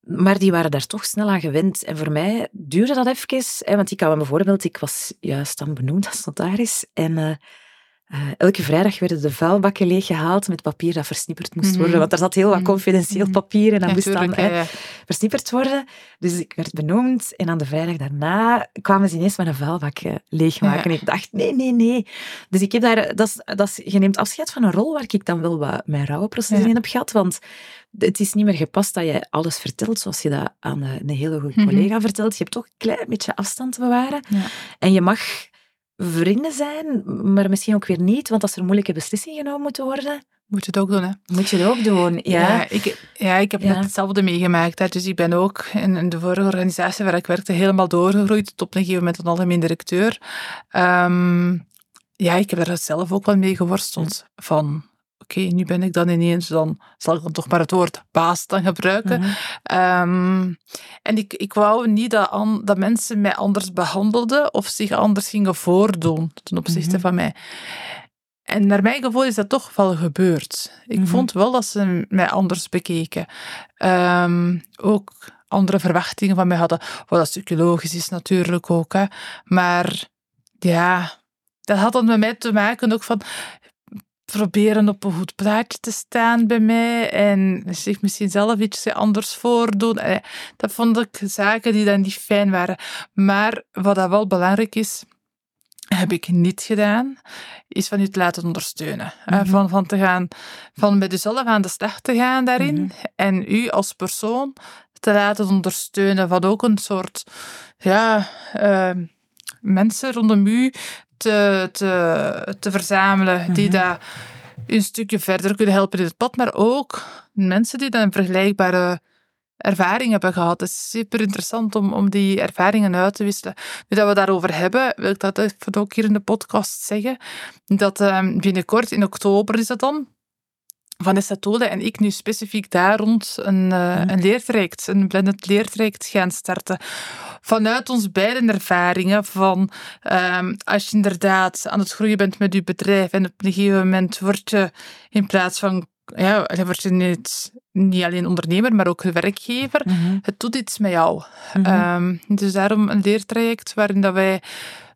maar die waren daar toch snel aan gewend. En voor mij duurde dat even, want ik me bijvoorbeeld, ik was juist dan benoemd als notaris en eh, eh, elke vrijdag werden de vuilbakken leeggehaald met papier dat versnipperd moest Mhm. worden, want er zat heel wat Mhm. confidentieel Mhm. papier en dat Ja, moest dan ja, ja. versnipperd worden. Dus ik werd benoemd en aan de vrijdag daarna kwamen ze ineens met een vuilbak eh, leegmaken. Ja. Ik dacht, nee, nee, nee. Dus ik heb daar, dat is, dat is, je neemt afscheid van een rol waar ik dan wel wat mijn rouwproces in heb gehad, want het is niet meer gepast dat je alles vertelt zoals je dat aan een hele goede Mhm. collega vertelt. Je hebt toch een klein beetje afstand te bewaren. En je mag vrienden zijn, maar misschien ook weer niet, want als er moeilijke beslissingen genomen moeten worden, Moet je het ook doen, hè. moet je het ook doen. Ja. ik, ja, ik heb Ja. net hetzelfde meegemaakt. Hè. Dus ik ben ook in, in de vorige organisatie waar ik werkte helemaal doorgegroeid tot op een gegeven moment een algemeen directeur. Ehm, ja, ik heb daar zelf ook wel mee geworsteld. Van, oké, nu ben ik dan ineens, dan zal ik dan toch maar het woord baas dan gebruiken. Mhm. Ehm, en ik, ik wou niet dat, an- dat mensen mij anders behandelden of zich anders gingen voordoen ten opzichte Mhm. van mij. En naar mijn gevoel is dat toch wel gebeurd. Ik Mhm. vond wel dat ze mij anders bekeken. Ehm, ook andere verwachtingen van mij hadden. Wat dat stukje logisch is natuurlijk ook. Hè. Maar ja, dat had dan met mij te maken ook van proberen op een goed plaatje te staan bij mij en zich misschien zelf iets anders voordoen. Eh, Dat vond ik zaken die dan niet fijn waren. Maar wat dat wel belangrijk is, heb ik niet gedaan, is van u te laten ondersteunen. Eh, Mhm. Van, van, te gaan, van met uzelf aan de slag te gaan daarin Mhm. en u als persoon te laten ondersteunen. Van ook een soort ja, eh, mensen rondom u te, te, te verzamelen die Mhm. dat een stukje verder kunnen helpen in het pad, maar ook mensen die dan vergelijkbare ervaring hebben gehad. Het is super interessant om, om die ervaringen uit te wisselen. Nu dat we daarover hebben, wil ik dat even ook hier in de podcast zeggen, dat ehm, binnenkort, in oktober is dat dan, Vanessa Tole en ik nu specifiek daar rond een, Mhm. een leertraject, een blended leertraject gaan starten. Vanuit ons beide ervaringen van ehm, als je inderdaad aan het groeien bent met je bedrijf en op een gegeven moment word je in plaats van, ja, word je niet, niet alleen ondernemer, maar ook werkgever. Mhm. Het doet iets met jou. Mhm. Ehm, dus daarom een leertraject waarin dat wij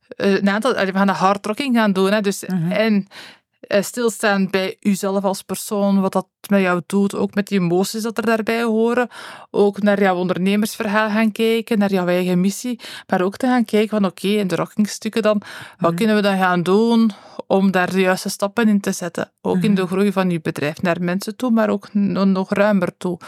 eh, een aantal, we gaan een hardrocking gaan doen. Hè, dus. En stilstaan bij uzelf als persoon, wat dat met jou doet, ook met die emoties dat er daarbij horen. Ook naar jouw ondernemersverhaal gaan kijken, naar jouw eigen missie. Maar ook te gaan kijken van oké, in de rockingstukken dan, wat Mhm. kunnen we dan gaan doen om daar de juiste stappen in te zetten. Ook in Mhm. de groei van je bedrijf, naar mensen toe, maar ook nog, ruimer toe.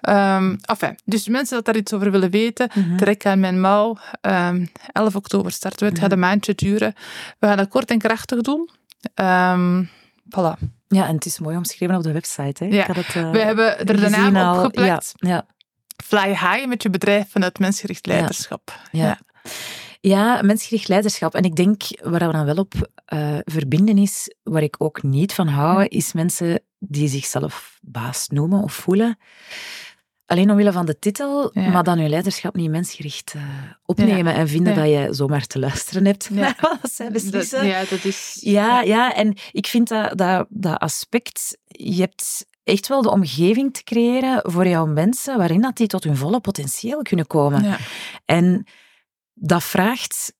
Enfin, dus mensen dat daar iets over willen weten, Mhm. trek aan mijn mouw. Ehm 11 oktober starten we. Het gaat een maandje duren. We gaan dat kort en krachtig doen. Ehm voilà. Ja, en het is mooi omschreven op de website. Hè? Ja. Ik had het, eh, We hebben er de naam al. opgeplakt. Ja, ja. Fly high met je bedrijf vanuit mensgericht leiderschap. Ja. Ja. Mensgericht leiderschap. En ik denk waar we dan wel op eh, verbinden is, waar ik ook niet van hou, is mensen die zichzelf baas noemen of voelen. Alleen omwille van de titel, Ja. maar dan hun leiderschap niet mensgericht eh, opnemen en vinden Ja. dat je zomaar te luisteren hebt Ja. naar wat zij beslissen. Dat, ja, dat is... Ja, ja, en ik vind dat, dat, dat aspect, je hebt echt wel de omgeving te creëren voor jouw mensen, waarin dat die tot hun volle potentieel kunnen komen. Ja. En dat vraagt,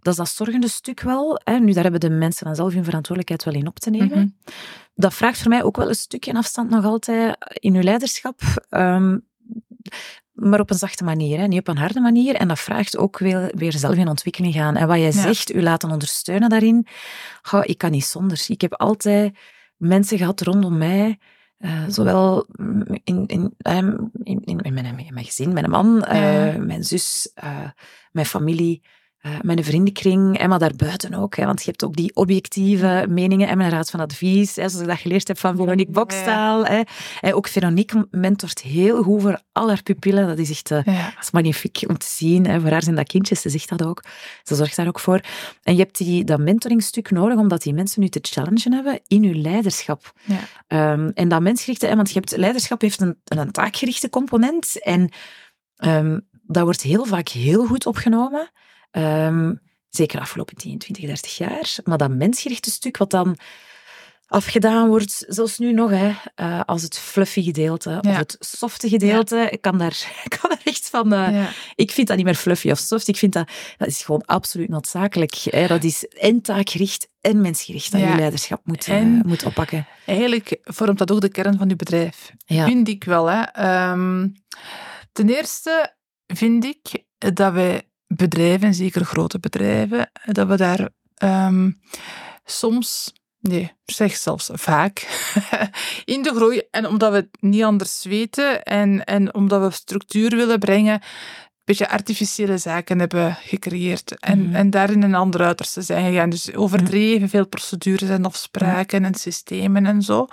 dat is dat zorgende stuk wel, hè, nu daar hebben de mensen dan zelf hun verantwoordelijkheid wel in op te nemen. Mhm. Dat vraagt voor mij ook wel een stukje afstand nog altijd in uw leiderschap. ehm, maar op een zachte manier, hè, niet op een harde manier. En dat vraagt ook weer, weer zelf in ontwikkeling gaan. En wat jij zegt, u laten ondersteunen daarin, goh, ik kan niet zonder. Ik heb altijd mensen gehad rondom mij, eh, zowel in, in, ehm, in, in, in, mijn, in mijn gezin, mijn man, eh, Ja. mijn zus, eh, mijn familie, eh, mijn vriendenkring, en maar daarbuiten ook. Hè, want je hebt ook die objectieve meningen en mijn raad van advies, hè, zoals ik dat geleerd heb van Veronique Bokstaal. Hè. Ook Veronique mentort heel goed voor al haar pupillen. Dat is echt... eh, Ja. dat is magnifiek om te zien. Hè. Voor haar zijn dat kindjes, ze zegt dat ook. Ze zorgt daar ook voor. En je hebt die, dat mentoringstuk nodig, omdat die mensen nu te challengen hebben in hun leiderschap. Ja. Ehm, en dat mensgerichte, hè, want je hebt, leiderschap heeft een, een taakgerichte component. En ehm, dat wordt heel vaak heel goed opgenomen. Ehm, zeker de afgelopen 10, 20, 30 jaar. Maar dat mensgerichte stuk, wat dan afgedaan wordt, zelfs nu nog, hè, eh, als het fluffy gedeelte of het softe gedeelte, ik kan daar, ik kan daar echt van... eh, Ja. ik vind dat niet meer fluffy of soft. Ik vind dat, dat is gewoon absoluut noodzakelijk. Hè. Dat is en taakgericht en mensgericht dat je leiderschap moet, eh, moet oppakken. Eigenlijk vormt dat ook de kern van je bedrijf. Ja. Vind ik wel. Hè. Ehm, ten eerste vind ik dat wij bedrijven, zeker grote bedrijven, dat we daar ehm, soms, nee, zeg zelfs vaak, in de groei, en omdat we het niet anders weten en, en omdat we structuur willen brengen, beetje artificiële zaken hebben gecreëerd. En, Mhm. en daarin een ander uiterste zijn gegaan. Dus overdreven veel procedures en afspraken en systemen en zo.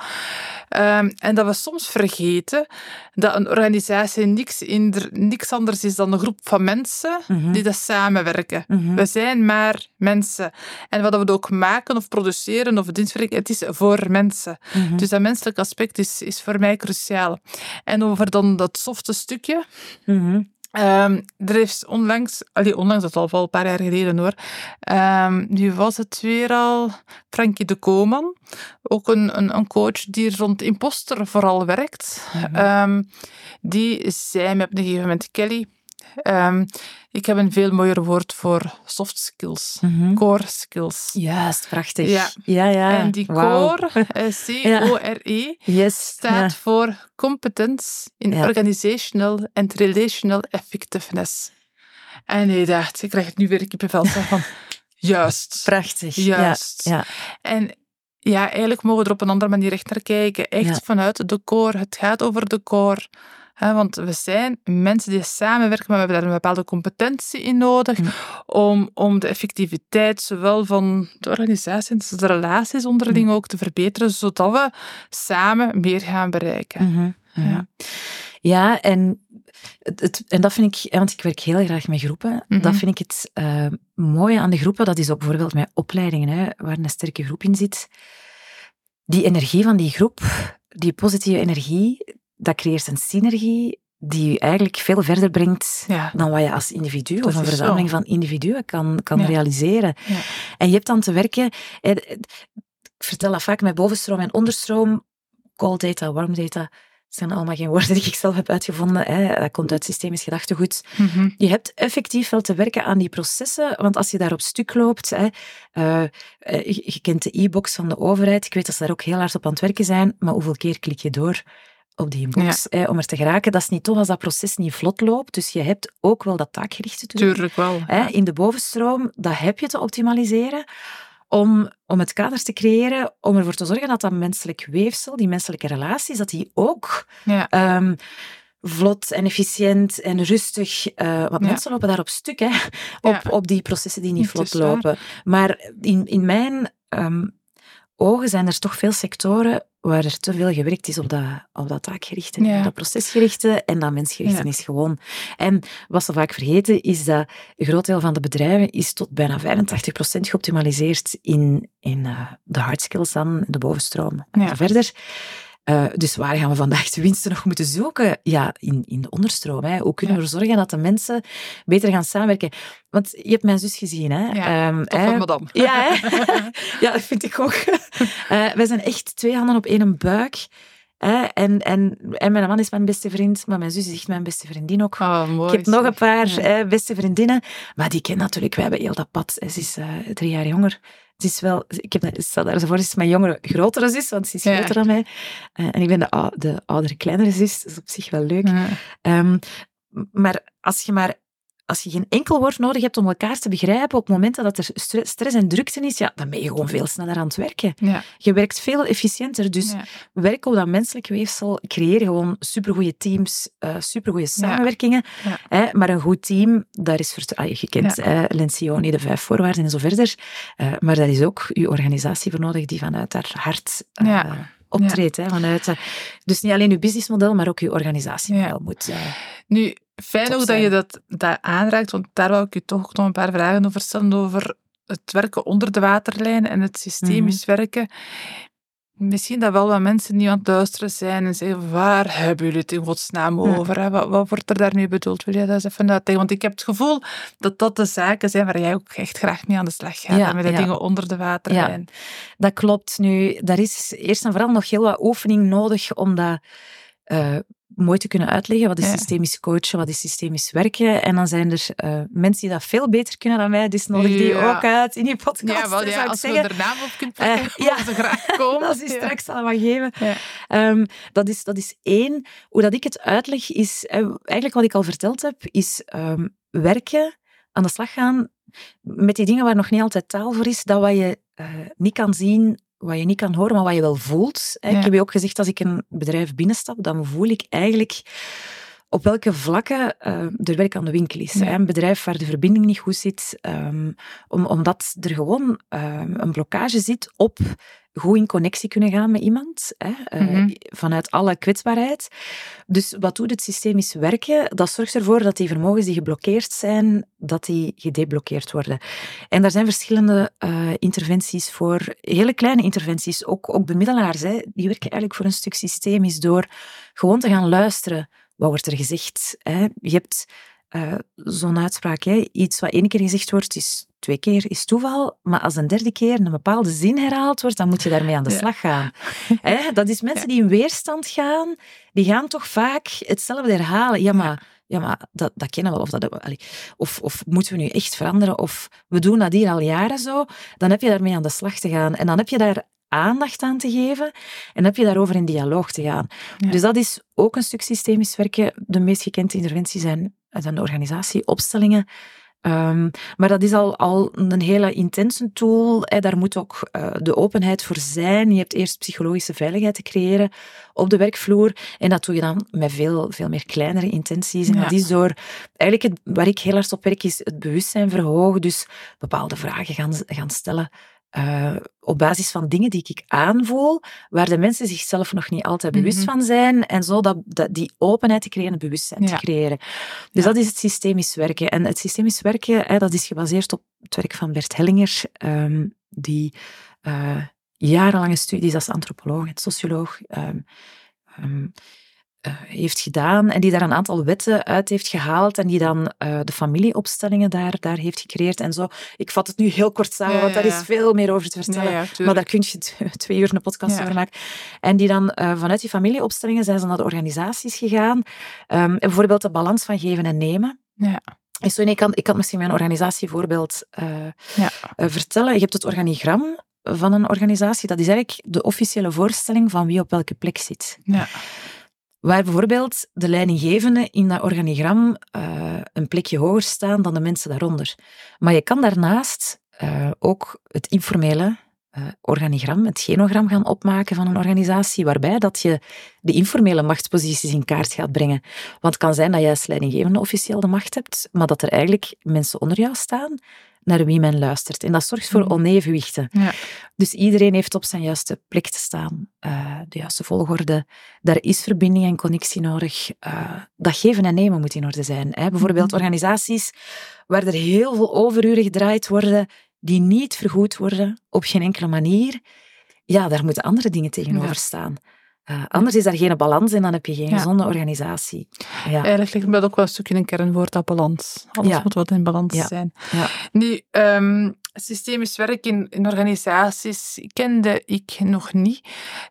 Ehm, en dat we soms vergeten dat een organisatie niks, in, niks anders is dan een groep van mensen Mhm. die dat samenwerken. Mhm. We zijn maar mensen. En wat we ook maken of produceren of dienstverlening, het is voor mensen. Mhm. Dus dat menselijk aspect is, is voor mij cruciaal. En over dan dat softe stukje. Ehm, er is onlangs, allee, onlangs, dat is al een paar jaar geleden hoor, ehm, nu was het weer al Frankie de Koman, ook een, een, een coach die rond imposter vooral werkt. Mhm. Ehm, die zei me op een gegeven moment, Kelly, ik heb een veel mooier woord voor soft skills, Mhm. core skills. Juist, prachtig. Ja. ja. ja. En die core, eh, C-O-R-E, Yes. staat Ja. voor competence in organizational and relational effectiveness. En ik dacht, ik krijg het nu weer kippenvel van, juist, Prachtig. juist. Ja. En ja, eigenlijk mogen we er op een andere manier echt naar kijken. Echt vanuit de core. Het gaat over de core. Want we zijn mensen die samenwerken, maar we hebben daar een bepaalde competentie in nodig Mm. om, om de effectiviteit zowel van de organisatie als de relaties onderling ook te verbeteren, zodat we samen meer gaan bereiken. Mhm, mhm. Ja. Ja, en, het, en dat vind ik, want ik werk heel graag met groepen, Mhm. dat vind ik het eh, mooie aan de groepen, dat is ook bijvoorbeeld met opleidingen, hè, waar een sterke groep in zit. Die energie van die groep, die positieve energie, dat creëert een synergie die je eigenlijk veel verder brengt Ja. dan wat je als individu Dat of een zo. verzameling van individuen kan, kan Ja. realiseren. Ja. En je hebt dan te werken... Ik vertel dat vaak met bovenstroom en onderstroom. Cold data, warm data, dat zijn allemaal geen woorden die ik zelf heb uitgevonden. Hè. Dat komt uit systemisch gedachtegoed. Mhm. Je hebt effectief wel te werken aan die processen, want als je daar op stuk loopt, hè, eh, eh, je, je kent de e-box van de overheid, ik weet dat ze daar ook heel hard op aan het werken zijn, maar hoeveel keer klik je door op die box hè, om er te geraken? Dat is niet tof als dat proces niet vlot loopt, dus je hebt ook wel dat taakgerichte te doen. Tuurlijk wel. Hè, in de bovenstroom, dat heb je te optimaliseren om, om het kader te creëren, om ervoor te zorgen dat dat menselijk weefsel, die menselijke relaties, dat die ook Ja. ehm, vlot en efficiënt en rustig. eh want Ja. mensen lopen daar op stuk, hè, op, Ja. op die processen die niet vlot lopen. Maar in, in mijn ehm, ogen zijn er toch veel sectoren waar er te veel gewerkt is op dat, op dat taakgerichte, Ja. dat procesgerichte en dat mensgerichte Ja. is gewoon. En wat ze vaak vergeten is dat een groot deel van de bedrijven is tot bijna 85% geoptimaliseerd in, in eh, de hard skills dan, de bovenstroom en Ja. verder. Eh, dus waar gaan we vandaag de winsten nog moeten zoeken? Ja, in, in de onderstroom. Hè. Hoe kunnen we ervoor zorgen dat de mensen beter gaan samenwerken? Want je hebt mijn zus gezien, hè? Ja, hè. van madame. Ja, hè? ja, dat vind ik ook. Eh, wij zijn echt twee handen op één buik. Hè? En, en, en mijn man is mijn beste vriend, maar mijn zus is echt mijn beste vriendin ook. Oh, mooi. ik heb nog een paar Ja. beste vriendinnen, maar die kennen natuurlijk, wij hebben heel dat pad. Ze is eh, drie jaar jonger. Het is wel, ik heb, dat- stel daar zo voor, ze is mijn jongere, grotere zus, want ze is Ja. groter dan mij. Eh, en ik ben de, de oudere, kleinere zus, dat is op zich wel leuk. Ja. Ehm, maar als je maar als je geen enkel woord nodig hebt om elkaar te begrijpen op momenten dat er stre- stress en drukte is, ja, dan ben je gewoon veel sneller aan het werken. Ja. Je werkt veel efficiënter. Dus Ja. werk op dat menselijk weefsel, creëer gewoon supergoeie teams, eh supergoeie samenwerkingen. Ja. Hè, maar een goed team, daar is ah, je kent eh, Lencioni, de vijf voorwaarden en zo verder. Eh, maar daar is ook je organisatie voor nodig die vanuit haar hart eh, optreedt. Hè, vanuit, dus niet alleen je businessmodel, maar ook je organisatiemodel moet. Nu, fijn ook dat je dat, dat aanraakt, want daar wou ik je toch nog een paar vragen over stellen, over het werken onder de waterlijn en het systemisch Mhm. werken. Misschien dat wel wat mensen niet aan het luisteren zijn en zeggen, waar hebben jullie het in godsnaam over? Wat, wat wordt er daar nu bedoeld? Wil je dat eens even uitleggen? Want ik heb het gevoel dat dat de zaken zijn waar jij ook echt graag mee aan de slag gaat, Ja, met de ja. dingen onder de waterlijn. Dat klopt. Nu, daar is eerst en vooral nog heel wat oefening nodig om dat eh, mooi te kunnen uitleggen. Wat is systemisch coachen, wat is systemisch werken? En dan zijn er eh, mensen die dat veel beter kunnen dan mij, dus nodig die Ja. ook uit in je podcast. Ja, wel, ja, als we er naam op kunt Eh, plakken, ja. mogen ze graag komen. Dat is straks allemaal geven. Ehm, dat, is, dat is één. Hoe dat ik het uitleg is, eh, eigenlijk wat ik al verteld heb, is ehm, werken, aan de slag gaan met die dingen waar nog niet altijd taal voor is, dat wat je niet kan zien, wat je niet kan horen, maar wat je wel voelt. Ja. Ik heb je ook gezegd, als ik een bedrijf binnenstap, dan voel ik eigenlijk op welke vlakken eh, er werk aan de winkel is. Ja. hè. Een bedrijf waar de verbinding niet goed zit, ehm, om, omdat er gewoon ehm, een blokkage zit op goed in connectie kunnen gaan met iemand, hè, eh, Mhm. vanuit alle kwetsbaarheid. Dus wat doet het systemisch werken? Dat zorgt ervoor dat die vermogens die geblokkeerd zijn, dat die gedeblokkeerd worden. En daar zijn verschillende eh, interventies voor, hele kleine interventies, ook, ook bemiddelaars, hè, die werken eigenlijk voor een stuk systemisch door gewoon te gaan luisteren. Wat wordt er gezegd? Hè? Je hebt eh, zo'n uitspraak, hè? iets wat één keer gezegd wordt, is twee keer is toeval, maar als een derde keer een bepaalde zin herhaald wordt, dan moet je daarmee aan de slag gaan. Hè? Dat is mensen die in weerstand gaan, die gaan toch vaak hetzelfde herhalen. Ja, maar, ja, maar dat, dat kennen we wel. Of, dat, allee, of, of moeten we nu echt veranderen? Of we doen dat hier al jaren zo. Dan heb je daarmee aan de slag te gaan. En dan heb je daar aandacht aan te geven en heb je daarover in dialoog te gaan. Ja. Dus dat is ook een stuk systemisch werken. De meest gekende interventies zijn, zijn de organisatieopstellingen. Ehm, maar dat is al, al een hele intense tool. Hè. Daar moet ook uh, de openheid voor zijn. Je hebt eerst psychologische veiligheid te creëren op de werkvloer. En dat doe je dan met veel, veel meer kleinere intenties. En ja. dat is door, eigenlijk het, waar ik heel hard op werk, is het bewustzijn verhogen. Dus bepaalde vragen gaan, gaan stellen. Uh, op basis van dingen die ik aanvoel, waar de mensen zichzelf nog niet altijd bewust mm -hmm. van zijn, en zo dat, dat, die openheid te creëren, bewustzijn ja. te creëren. Dus ja. dat is het systemisch werken. En het systemisch werken, hè, dat is gebaseerd op het werk van Bert Hellinger, um, die uh, jarenlange studies als antropoloog en socioloog um, um, uh, heeft gedaan en die daar een aantal wetten uit heeft gehaald en die dan uh, de familieopstellingen daar, daar heeft gecreëerd en zo. Ik vat het nu heel kort samen, ja, want daar ja, is veel meer over te vertellen. maar daar kun je twee uur een podcast over maken. En die dan uh, vanuit die familieopstellingen zijn ze naar de organisaties gegaan. Um, bijvoorbeeld de balans van geven en nemen. Ja. En zo, ik, kan, ik kan misschien mijn organisatievoorbeeld vertellen. Je hebt het organigram van een organisatie. Dat is eigenlijk de officiële voorstelling van wie op welke plek zit. Ja waar bijvoorbeeld de leidinggevenden in dat organigram uh, een plekje hoger staan dan de mensen daaronder. Maar je kan daarnaast uh, ook het informele uh, organigram, het genogram gaan opmaken van een organisatie, waarbij dat je de informele machtsposities in kaart gaat brengen. Want het kan zijn dat jij als leidinggevende officieel de macht hebt, maar dat er eigenlijk mensen onder jou staan naar wie men luistert. En dat zorgt voor onevenwichten. Ja. Dus iedereen heeft op zijn juiste plek te staan, uh, de juiste volgorde. Daar is verbinding en connectie nodig. Uh, dat geven en nemen moet in orde zijn. Hè. Bijvoorbeeld mm -hmm. organisaties waar er heel veel overuren gedraaid worden, die niet vergoed worden op geen enkele manier. Ja, daar moeten andere dingen tegenover ja. Uh, anders is daar geen balans en dan heb je geen ja. gezonde organisatie. Ja. Eigenlijk ligt dat ook wel een stukje een kernwoord, dat balans. Alles ja. moet wat in balans zijn. Nu, um, systemisch werk in, in, organisaties kende ik nog niet.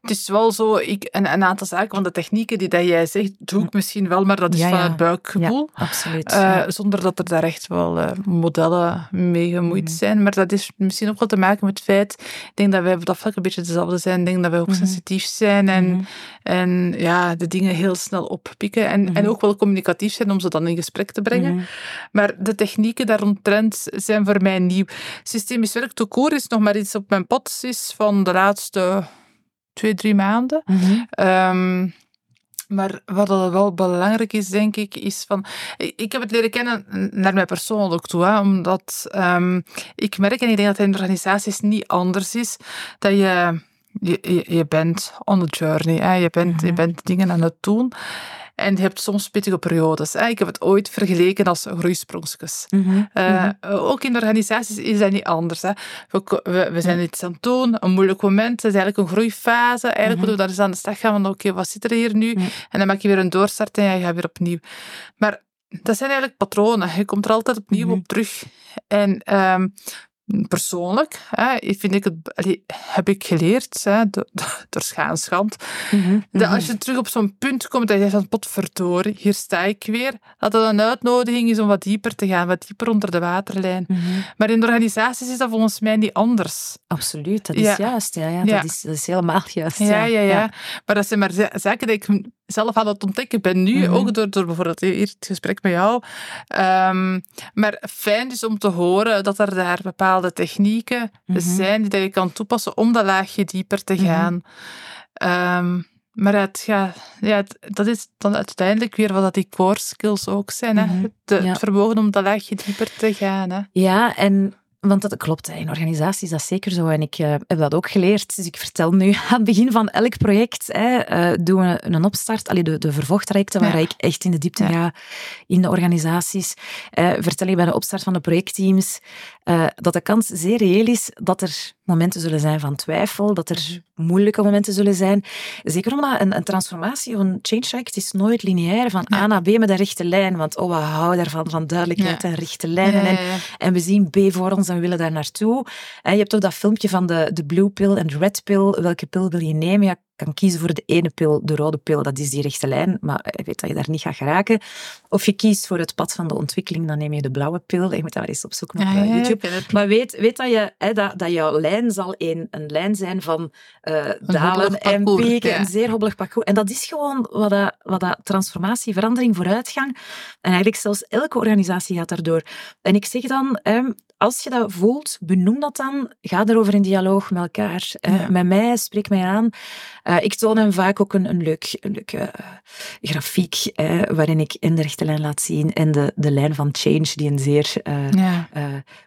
Het is wel zo, ik, een, een aantal zaken van de technieken die dat jij zegt, doe ik misschien wel, maar dat is van het buikgevoel. absoluut. Uh, zonder dat er daar echt wel uh, modellen mee gemoeid mm. zijn. Maar dat is misschien ook wel te maken met het feit, ik denk dat wij op dat vlak een beetje hetzelfde zijn. Ik denk dat wij ook mm -hmm. sensitief zijn en mm -hmm. En ja, de dingen heel snel oppikken. En, en ook wel communicatief zijn om ze dan in gesprek te brengen. Maar de technieken daaromtrent zijn voor mij nieuw. Systemisch werk toekoor is nog maar iets op mijn pad is van de laatste twee, drie maanden. Mm -hmm. um, maar wat wel belangrijk is, denk ik, is van... Ik heb het leren kennen naar mij persoonlijk toe, hè, omdat um, ik merk, en ik denk dat het in organisaties niet anders is, dat je je, je, bent on the journey. Hè? Je, bent, je bent dingen aan het doen. En je hebt soms pittige periodes. Hè? Ik heb het ooit vergeleken als groeisprongjes. Mm-hmm. Uh, mm-hmm. Ook in organisaties is dat niet anders. Hè? We, we, we zijn iets aan het doen, een moeilijk moment. Het is eigenlijk een groeifase. Eigenlijk moeten we daar eens aan de slag gaan van oké, okay, wat zit er hier nu? En dan maak je weer een doorstart en je gaat weer opnieuw. Maar dat zijn eigenlijk patronen. Je komt er altijd opnieuw op terug. En um, persoonlijk hè, vind ik het, heb ik geleerd hè, door, door schaanschand, mm -hmm. dat als je terug op zo'n punt komt dat je zegt, potverdorie, hier sta ik weer, dat dat een uitnodiging is om wat dieper te gaan, wat dieper onder de waterlijn. Mm -hmm. Maar in de organisaties is dat volgens mij niet anders. Absoluut, dat is ja. juist. Ja, ja, ja. Dat, is, dat is helemaal juist. Ja, ja, ja. ja. Maar dat zijn maar zaken die ik zelf aan het ontdekken ben nu, mm -hmm. ook door, door bijvoorbeeld hier het gesprek met jou. Um, maar fijn is om te horen dat er daar bepaalde technieken mm -hmm. zijn die je kan toepassen om dat laagje dieper te gaan. Mm -hmm. um, maar het, ja, ja, het, dat is dan uiteindelijk weer wat die core skills ook zijn. Hè? Het, ja. het vermogen om dat laagje dieper te gaan. Hè? Ja, en want dat klopt, in organisaties is dat zeker zo. En ik uh, heb dat ook geleerd. Dus ik vertel nu aan het begin van elk project, hè, uh, doen we een opstart, allee, de, de vervolgtrajecten, waar ja. ik echt in de diepte ja. ga in de organisaties. Uh, vertel ik bij de opstart van de projectteams dat de kans zeer reëel is dat er momenten zullen zijn van twijfel, dat er moeilijke momenten zullen zijn. Zeker omdat een, een transformatie of een change traject is nooit lineair van ja. A naar B met een rechte lijn. Want oh, we houden daarvan, van duidelijkheid ja. en rechte lijnen. Ja, en, en, we zien B voor ons en we willen daar naartoe. En je hebt ook dat filmpje van de, de blue pill en de red pill. Welke pil wil je nemen? Ja, kan kiezen voor de ene pil, de rode pil, dat is die rechte lijn, maar je weet dat je daar niet gaat geraken. Of je kiest voor het pad van de ontwikkeling, dan neem je de blauwe pil. Je moet dat maar eens opzoeken op Ja, YouTube. ik. Maar weet, weet dat, je, hè, dat, dat jouw lijn zal een, een lijn zijn van eh, dalen en pieken, ja. een zeer hobbelig parcours. En dat is gewoon wat dat, wat dat transformatie, verandering, vooruitgang. En eigenlijk zelfs elke organisatie gaat daardoor. En ik zeg dan, als je dat voelt, benoem dat dan. Ga erover in dialoog met elkaar. Met mij, spreek mij aan. Eh, ik toon hem vaak ook een, een, leuk, een leuke eh, grafiek, eh, waarin ik in de rechte lijn laat zien en de, de lijn van change, die een zeer eh, Ja.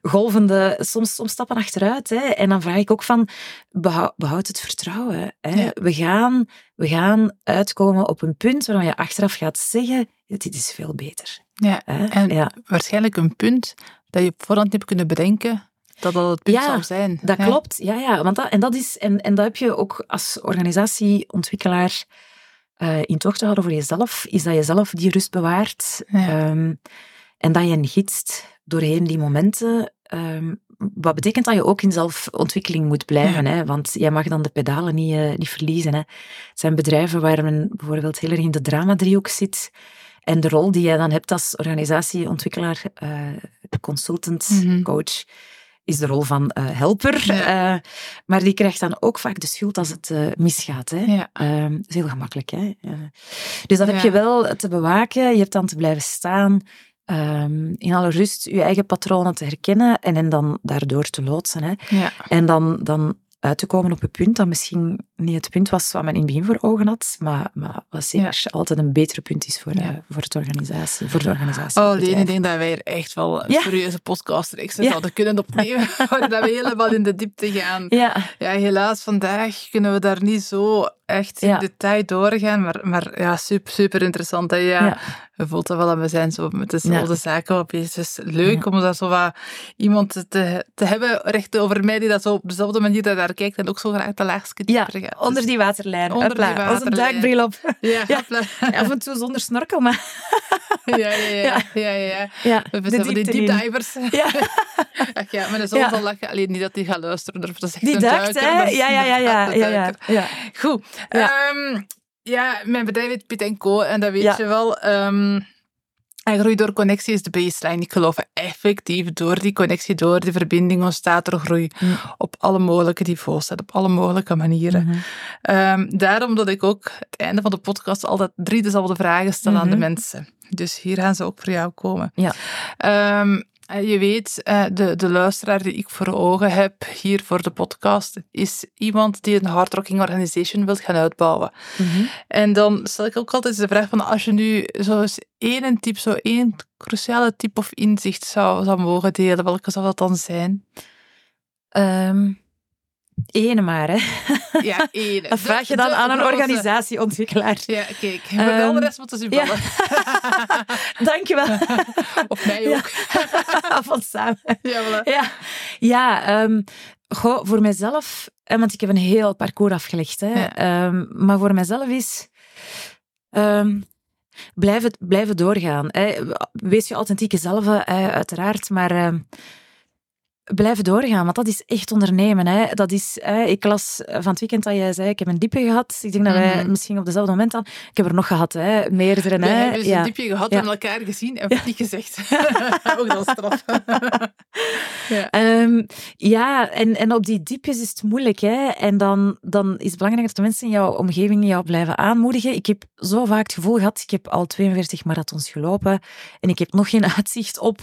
golvende, soms, soms stappen achteruit. Hè. En dan vraag ik ook van, behoud, behoud het vertrouwen. Hè. Ja. We, gaan, we gaan uitkomen op een punt waarvan je achteraf gaat zeggen, dit is veel beter. ja. Hè. En ja. waarschijnlijk een punt dat je op voorhand niet hebt kunnen bedenken dat dat het punt Ja, zou zijn. Dat Ja. klopt, ja, ja. Want dat, en, dat is, en, en dat heb je ook als organisatieontwikkelaar eh in tocht te houden voor jezelf, is dat je zelf die rust bewaart Ja. ehm, en dat je gidst doorheen die momenten. ehm, wat betekent dat je ook in zelfontwikkeling moet blijven, hè? want jij mag dan de pedalen niet, eh, niet verliezen. Hè? Het zijn bedrijven waar men bijvoorbeeld heel erg in de dramadriehoek zit. En de rol die jij dan hebt als organisatieontwikkelaar, eh, consultant, Mhm. coach, is de rol van eh, helper. Ja. Eh, maar die krijgt dan ook vaak de schuld als het eh, misgaat. Hè? Ja. Dat is heel gemakkelijk. Hè? Dus dat heb je wel te bewaken. Je hebt dan te blijven staan. ehm, in alle rust je eigen patronen te herkennen en hen dan daardoor te loodsen. Hè? Ja. En dan, dan uit te komen op een punt dat misschien niet het punt was wat men in het begin voor ogen had, maar, maar wat zeker altijd een betere punt is voor, Ja. eh, voor, het organisatie, voor de organisatie. Oh, Lene, ik denk dat wij hier echt wel een Ja. serieuze podcastreeks Ja. zouden kunnen opnemen, waar dat we helemaal in de diepte gaan. Ja, helaas, vandaag kunnen we daar niet zo echt in detail doorgaan, maar, maar ja, super, super interessant. Hè? Ja. Je voelt dat wel, en we zijn zo met dezelfde zaken op bezig. Is leuk om daar zo wat iemand te, te hebben, recht over mij, die dat zo op dezelfde manier daar kijkt en ook zo graag de laagste dieper onder Dus- die waterlijn. Onder Hopla, die Als een waterlijn. duikbril op. Ja, Ja. Af en toe zonder snorkel, maar ja, ja, ja, ja, ja, ja. We de die diepte in. deep divers. Ja. Ach ja, mijn zoon Ja. zal lachen. Alleen niet dat hij gaat luisteren. Dat is echt Die een dacht, duiker, Ja, ja, ja, ja. ja, ja. Goed. Ja. Ehm, ja, mijn bedrijf heet Piet Co. En dat weet je wel. Ehm, en groei door connectie is de baseline. Ik geloof effectief door die connectie, door die verbinding ontstaat er groei. Mm. Op alle mogelijke niveaus, en op alle mogelijke manieren. Mhm. Ehm, daarom dat ik ook het einde van de podcast altijd drie dezelfde vragen stel aan de Mhm. mensen. Dus hier gaan ze ook voor jou komen. Ja. Ehm, eh, je weet, eh, de, de luisteraar die ik voor ogen heb hier voor de podcast, is iemand die een hardrocking organization wil gaan uitbouwen. Mhm. En dan stel ik ook altijd de vraag van, als je nu zo eens één tip, zo één cruciale tip of inzicht zou, zou mogen delen, welke zou dat dan zijn? Ehm, ene maar, hè. Ja, één. Dat vraag je dan De- de aan een organisatieontwikkelaar. Ja, kijk. Voor de Ehm, rest moeten ze u ja. bellen. Dankjewel. of mij Ja. ook. Van samen. Ja, voilà. Ja, ja ehm, goh, voor mijzelf, eh, want ik heb een heel parcours afgelegd, hè, Ja. ehm, maar voor mijzelf is ehm, blijven, blijven doorgaan. Hè. Wees je authentieke zelf, uiteraard, maar ehm, blijven doorgaan, want dat is echt ondernemen. Hè. Dat is, hè, ik las van het weekend dat jij zei, ik heb een diepe gehad. Ik denk dat wij Mhm. misschien op dezelfde moment dan... Ik heb er nog gehad, hè, meerdere. We hè. hebben dus ja. een diepje gehad, we Ja. hebben elkaar gezien en niet gezegd. ook dat straf. ja. Ehm, ja, en, en op die diepjes is het moeilijk. Hè? En dan, dan is het belangrijk dat de mensen in jouw omgeving jou blijven aanmoedigen. Ik heb zo vaak het gevoel gehad, ik heb al 42 marathons gelopen en ik heb nog geen uitzicht op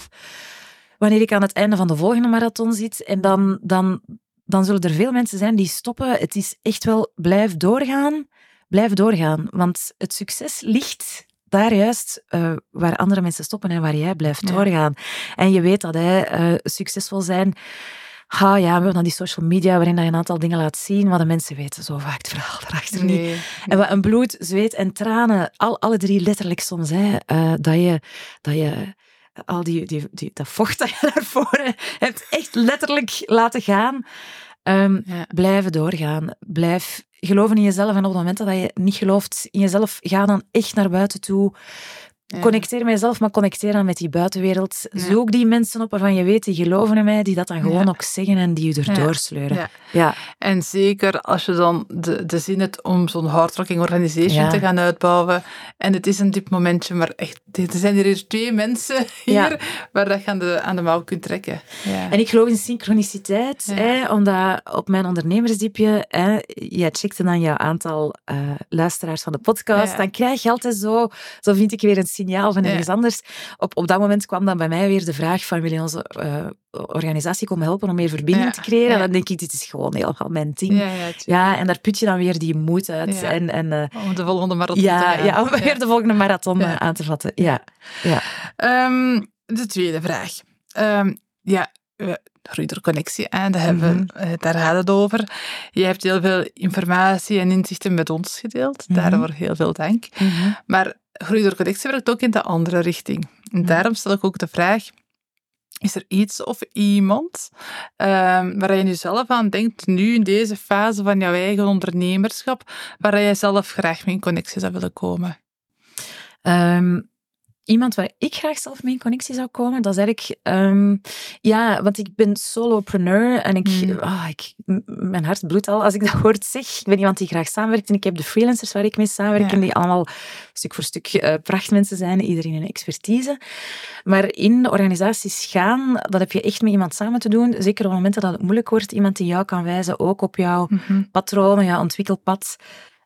wanneer ik aan het einde van de volgende marathon zit. En dan, dan, dan zullen er veel mensen zijn die stoppen. Het is echt wel, blijf doorgaan. Blijf doorgaan, want het succes ligt daar juist eh, waar andere mensen stoppen en waar jij blijft Ja. doorgaan. En je weet dat hè, eh, succesvol zijn. Ha, ja, we hebben dan die social media waarin dat je een aantal dingen laat zien, maar de mensen weten zo vaak het verhaal erachter niet. Nee. En wat een bloed, zweet en tranen, al, alle drie letterlijk soms, hè, eh, dat je, dat je al die, die, die, dat vocht dat je daarvoor hebt echt letterlijk laten gaan. Ja. Blijven doorgaan. Blijf geloven in jezelf. En op het moment dat je niet gelooft in jezelf, ga dan echt naar buiten toe. Ja. Connecteer mijzelf, maar connecteer dan met die buitenwereld. Ja. Zoek die mensen op waarvan je weet, die geloven in mij, die dat dan gewoon Ja. ook zeggen en die je erdoor sleuren. Ja. Ja. En zeker als je dan de, de zin hebt om zo'n hardrocking organization te gaan uitbouwen. En het is een diep momentje, maar echt, er zijn hier twee mensen hier waar dat je aan de, aan de mouw kunt trekken. Ja. En ik geloof in synchroniciteit, hè, omdat op mijn ondernemersdiepje, hè, jij checkte dan jouw aantal eh, luisteraars van de podcast, dan krijg je altijd zo, zo vind ik weer een signaal van Ja. ergens anders. Op, op dat moment kwam dan bij mij weer de vraag van, wil je onze eh, organisatie komen helpen om meer verbinding Ja. te creëren? En dan denk ik, dit is gewoon helemaal mijn ding. ja, en daar put je dan weer die moed uit. En, en, eh, Om de volgende marathon te ja, gaan. ja, om weer de volgende marathon eh, aan te vatten. Ja, ja. Ehm, de tweede vraag. Ehm, ja, eh, groei door connectie, hè, daar, hebben we, Mhm. eh, daar gaat het over. Je hebt heel veel informatie en inzichten met ons gedeeld. Mhm. Daarvoor heel veel dank. Maar groei door connectie werkt ook in de andere richting. En daarom stel ik ook de vraag: is er iets of iemand ehm, waar je nu zelf aan denkt, nu in deze fase van jouw eigen ondernemerschap, waar je zelf graag mee in connectie zou willen komen? Ehm, iemand waar ik graag zelf mee in connectie zou komen, dat is eigenlijk... ehm, ja, want ik ben solopreneur en ik, Mm. ik... Mijn hart bloedt al als ik dat woord zeg. Ik ben iemand die graag samenwerkt en ik heb de freelancers waar ik mee samenwerk Ja. en die allemaal stuk voor stuk eh, prachtmensen zijn, iedereen een expertise. Maar in organisaties gaan, dat heb je echt met iemand samen te doen. Zeker op momenten dat het moeilijk wordt, iemand die jou kan wijzen, ook op jouw patronen, ja, ontwikkelpad.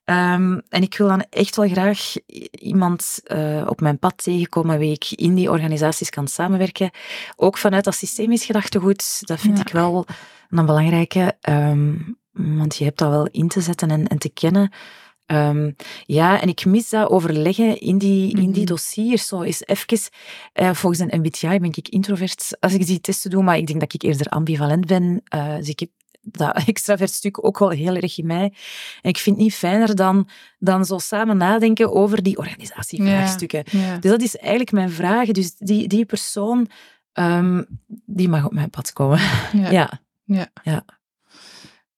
Ehm, en ik wil dan echt wel graag iemand eh, op mijn pad tegenkomen waarmee ik in die organisaties kan samenwerken. Ook vanuit dat systemisch gedachtegoed, dat vind Ja. ik wel een belangrijke. ehm, want je hebt dat wel in te zetten en, en te kennen. Ehm, ja, en ik mis dat overleggen in die, in die Mhm. dossiers. Zo is even, eh, volgens een MBTI ben ik introvert als ik die testen doe, maar ik denk dat ik eerder ambivalent ben. Eh, dus ik heb dat extravert stuk ook wel heel erg in mij. En ik vind het niet fijner dan, dan zo samen nadenken over die organisatievraagstukken. Ja. Dus dat is eigenlijk mijn vraag. Dus die, die persoon, ehm, die mag op mijn pad komen. Ja. Ja.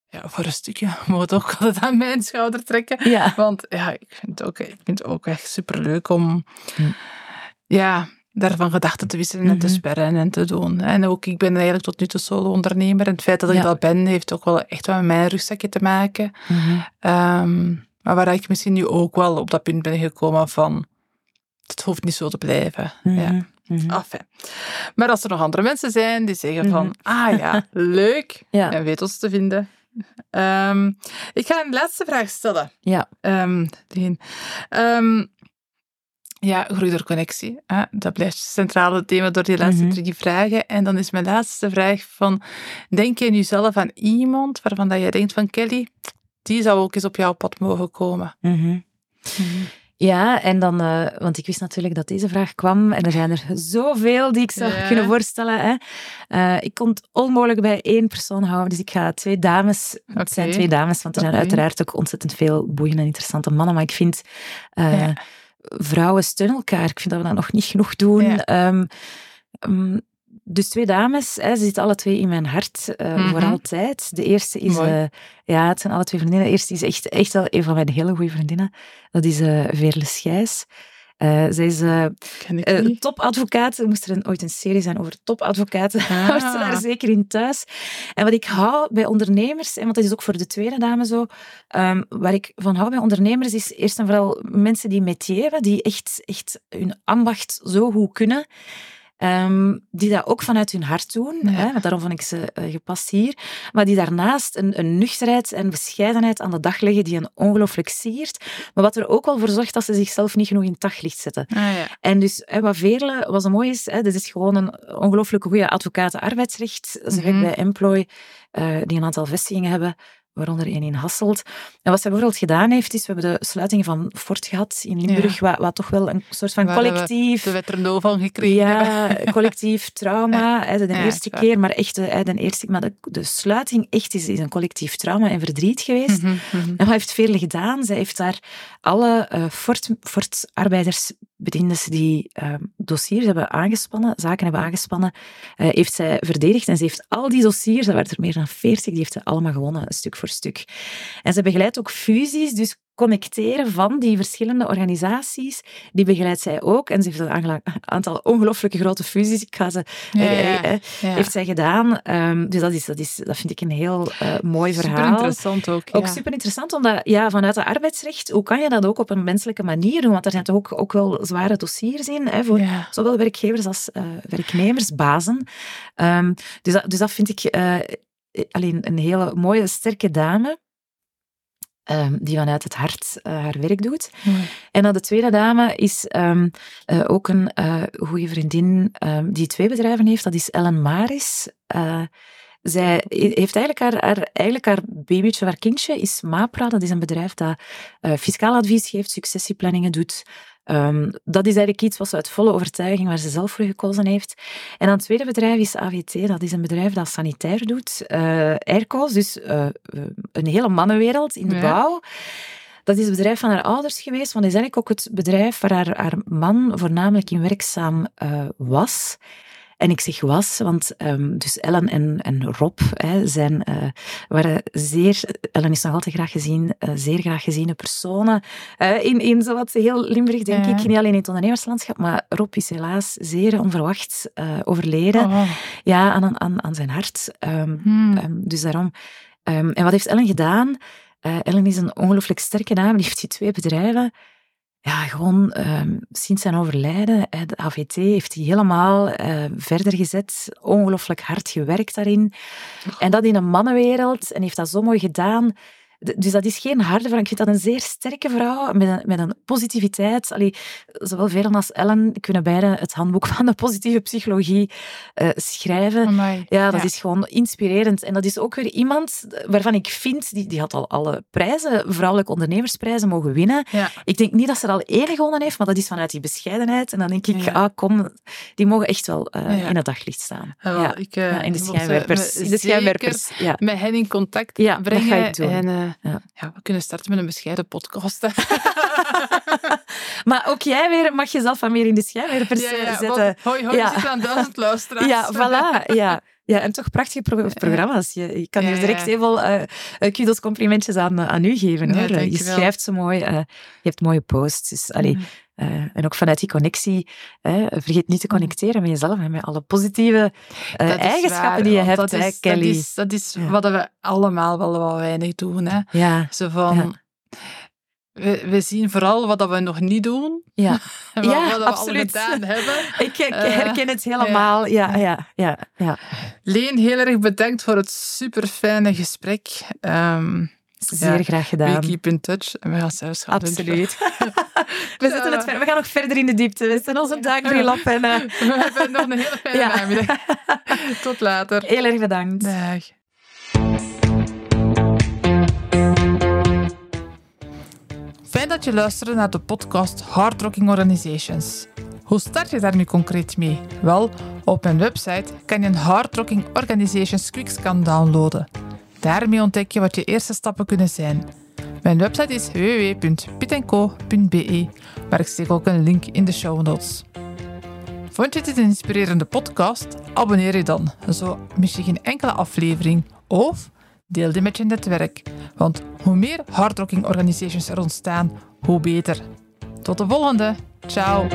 Ja, voor een stukje moet het ook altijd aan mijn schouder trekken. Ja. Want ja, ik vind het ook, ik vind het ook echt superleuk om Hm. ja, daarvan gedachten te wisselen en te Mhm. sperren en te doen. En ook, ik ben eigenlijk tot nu toe solo-ondernemer. En het feit dat ik Ja. dat ben, heeft ook wel echt wel met mijn rugzakje te maken. Mhm. Ehm, maar waar ik misschien nu ook wel op dat punt ben gekomen van... Het hoeft niet zo te blijven. Ja. Mhm. Enfin. Maar als er nog andere mensen zijn die zeggen van, ah ja, leuk, Ja. en weet ons te vinden. Ehm, ik ga een laatste vraag stellen. Ja. Ehm, ja, groei door connectie. Hè? Dat blijft het centrale thema door die laatste Mhm. drie vragen. En dan is mijn laatste vraag van, denk je nu zelf aan iemand waarvan dat je denkt van, Kelly, die zou ook eens op jouw pad mogen komen? Mhm. Ja, en dan, eh, want ik wist natuurlijk dat deze vraag kwam en er zijn er zoveel die ik zou Ja. kunnen voorstellen. Hè. Eh, ik kon het onmogelijk bij één persoon houden, dus ik ga twee dames, het zijn twee dames, want er zijn uiteraard ook ontzettend veel boeiende en interessante mannen, maar ik vind eh, Ja. Vrouwen steunen elkaar. Ik vind dat we dat nog niet genoeg doen. Ja. Ehm, ehm, dus twee dames, hè, ze zitten alle twee in mijn hart eh, Mhm. voor altijd. De eerste is, eh, ja, het zijn alle twee vriendinnen. De eerste is echt, echt wel een van mijn hele goede vriendinnen. Dat is eh Veerle Schijs. Eh, zij is eh, ik eh, niet. topadvocaat. Er moest er een, ooit een serie zijn over topadvocaten. Ah. Ze daar zeker in thuis. En wat ik hou bij ondernemers, en want dat is ook voor de tweede dame zo, ehm, waar ik van hou bij ondernemers, is eerst en vooral mensen die métier hebben, die echt, echt hun ambacht zo goed kunnen. Ehm, die dat ook vanuit hun hart doen, Ja. hè, want daarom vond ik ze eh, gepast hier. Maar die daarnaast een, een nuchterheid en bescheidenheid aan de dag leggen die een ongelooflijk siert. Maar wat er ook wel voor zorgt dat ze zichzelf niet genoeg in het daglicht zetten. Ah, ja. En dus hè, wat Veerle, wat zo mooi is, hè, dit is gewoon een ongelooflijk goede advocaat arbeidsrecht. Ze werkt Mhm. bij Employ, eh, die een aantal vestigingen hebben, waaronder één in Hasselt. En wat zij bijvoorbeeld gedaan heeft, is, we hebben de sluiting van Fort gehad in Limburg, wat, wat toch wel een soort van Waar we collectief... De er van gekregen. Ja, collectief trauma. hè, de Ja, eerste keer, maar echt de, de eerste, maar de, de sluiting echt is, is een collectief trauma en verdriet geweest. Mhm, mhm. En wat heeft Veerle gedaan? Zij heeft daar alle eh Fort, Fort-arbeiders, bediendes die eh, dossiers hebben aangespannen, zaken hebben aangespannen, eh, heeft zij verdedigd. En ze heeft al die dossiers, dat waren er meer dan 40, die heeft ze allemaal gewonnen, stuk voor stuk. En ze begeleidt ook fusies, dus connecteren van die verschillende organisaties. Die begeleidt zij ook. En ze heeft een aantal ongelooflijke grote fusies. Ik ga ze, Ja, ja, ja. heeft zij gedaan. Ehm, dus dat, is, dat, is, dat vind ik een heel eh, mooi Super verhaal. interessant ook. Ook super interessant, omdat ja, vanuit het arbeidsrecht, hoe kan je dat ook op een menselijke manier doen? Want er zijn toch ook, ook wel zware dossiers in, hè, voor zowel werkgevers als eh, werknemers, bazen. Ehm, dus, dat, dus dat vind ik eh, alleen een hele mooie, sterke dame. Ehm, die vanuit het hart eh, haar werk doet. En dan de tweede dame is ehm, eh, ook een eh goede vriendin ehm, die twee bedrijven heeft. Dat is Ellen Maris. Zij heeft eigenlijk haar, haar, eigenlijk haar babytje, haar kindje, is Mapra. Dat is een bedrijf dat fiscaal advies geeft, successieplanningen dout. Ehm, dat is eigenlijk iets wat ze uit volle overtuiging, waar ze zelf voor gekozen heeft. En dan het tweede bedrijf is AVT. Dat is een bedrijf dat sanitair doet. airco's, dus eh, eh, een hele mannenwereld in de Ja. bouw. Dat is het bedrijf van haar ouders geweest, want dat is eigenlijk ook het bedrijf waar haar, haar man voornamelijk in werkzaam was. En ik zeg was, want ehm, dus Ellen en, en Rob hè, zijn, eh, waren zeer... Ellen is nog altijd graag gezien, eh, zeer graag geziene personen. eh, in, in zowat heel Limburg, denk Ja. ik. Niet alleen in het ondernemerslandschap, maar Rob is helaas zeer onverwacht eh, overleden. Oh. Ja, aan, aan, aan zijn hart. Ehm, Hmm. Ehm, dus daarom. En wat heeft Ellen gedaan? Ellen is een ongelooflijk sterke dame. Die heeft die twee bedrijven. Ja, gewoon ehm, sinds zijn overlijden, de AVT heeft hij helemaal eh, verder gezet. Ongelooflijk hard gewerkt daarin. En dat in een mannenwereld. En heeft dat zo mooi gedaan. Dus dat is geen harde vrouw. Ik vind dat een zeer sterke vrouw met een, met een positiviteit. Allee, zowel Velen als Ellen kunnen beide het handboek van de positieve psychologie eh, schrijven. Amai. Ja, dat is gewoon inspirerend. En dat is ook weer iemand waarvan ik vind, die, die had al alle prijzen, vrouwelijke ondernemersprijzen mogen winnen. Ja. Ik denk niet dat ze er al één gewonnen heeft, maar dat is vanuit die bescheidenheid. En dan denk ik, Ja. ah kom, die mogen echt wel eh, in het daglicht staan. Ja, wel, ik, eh, in de schijnwerpers. me In de schijnwerpers, ja. Met hen in contact Ja, dat brengen. ga ik doen. En Ja. ja. we kunnen starten met een bescheiden podcast. Maar ook jij weer mag jezelf van meer in de schijnwerpers ja, ja, zetten. hoi, hoi, Ja. aan duizend luisteraars. Ja, voilà. Ja. Ja, en toch prachtige pro- programma's. Je, je kan Ja, hier direct ja. heel veel eh eh, kudos complimentjes aan, eh, aan u geven. Ja, Hoor. je schrijft zo mooi. eh, je hebt mooie posts. Dus, allee, Mhm. eh, en ook vanuit die connectie, eh, vergeet niet te connecteren met jezelf en met alle positieve eh, eigenschappen waar, die je hebt, dat hè, is, Kelly. Dat is, dat is Ja. wat we allemaal wel wat weinig doen. Hè. Ja, Zo van... We, we zien vooral wat dat we nog niet doen. ja. Wat, Ja, wat we absoluut. al gedaan hebben. ik ik Eh, herken het helemaal. Ja, ja, ja. ja, Leen, heel erg bedankt voor het super fijne gesprek. Ehm, Zeer Ja, graag we gedaan. keep in touch en we gaan zelfs gaan Absoluut. we, zetten het, we gaan nog verder in de diepte. We zetten onze duikbril. En, eh, We hebben nog een hele fijne namiddag. Tot later. heel erg bedankt. Dag. Fijn dat je luisterde naar de podcast Hard Rocking Organizations. Hoe start je daar nu concreet mee? Wel, op mijn website kan je een Hard Rocking Organizations Quickscan downloaden. Daarmee ontdek je wat je eerste stappen kunnen zijn. Mijn website is www.pitenco.be, maar ik steek ook een link in de show notes. Vond je dit een inspirerende podcast? Abonneer je dan, zo mis je geen enkele aflevering. Of deel dit met je netwerk, want hoe meer hardrocking organisations er ontstaan, hoe beter. Tot de volgende. Ciao.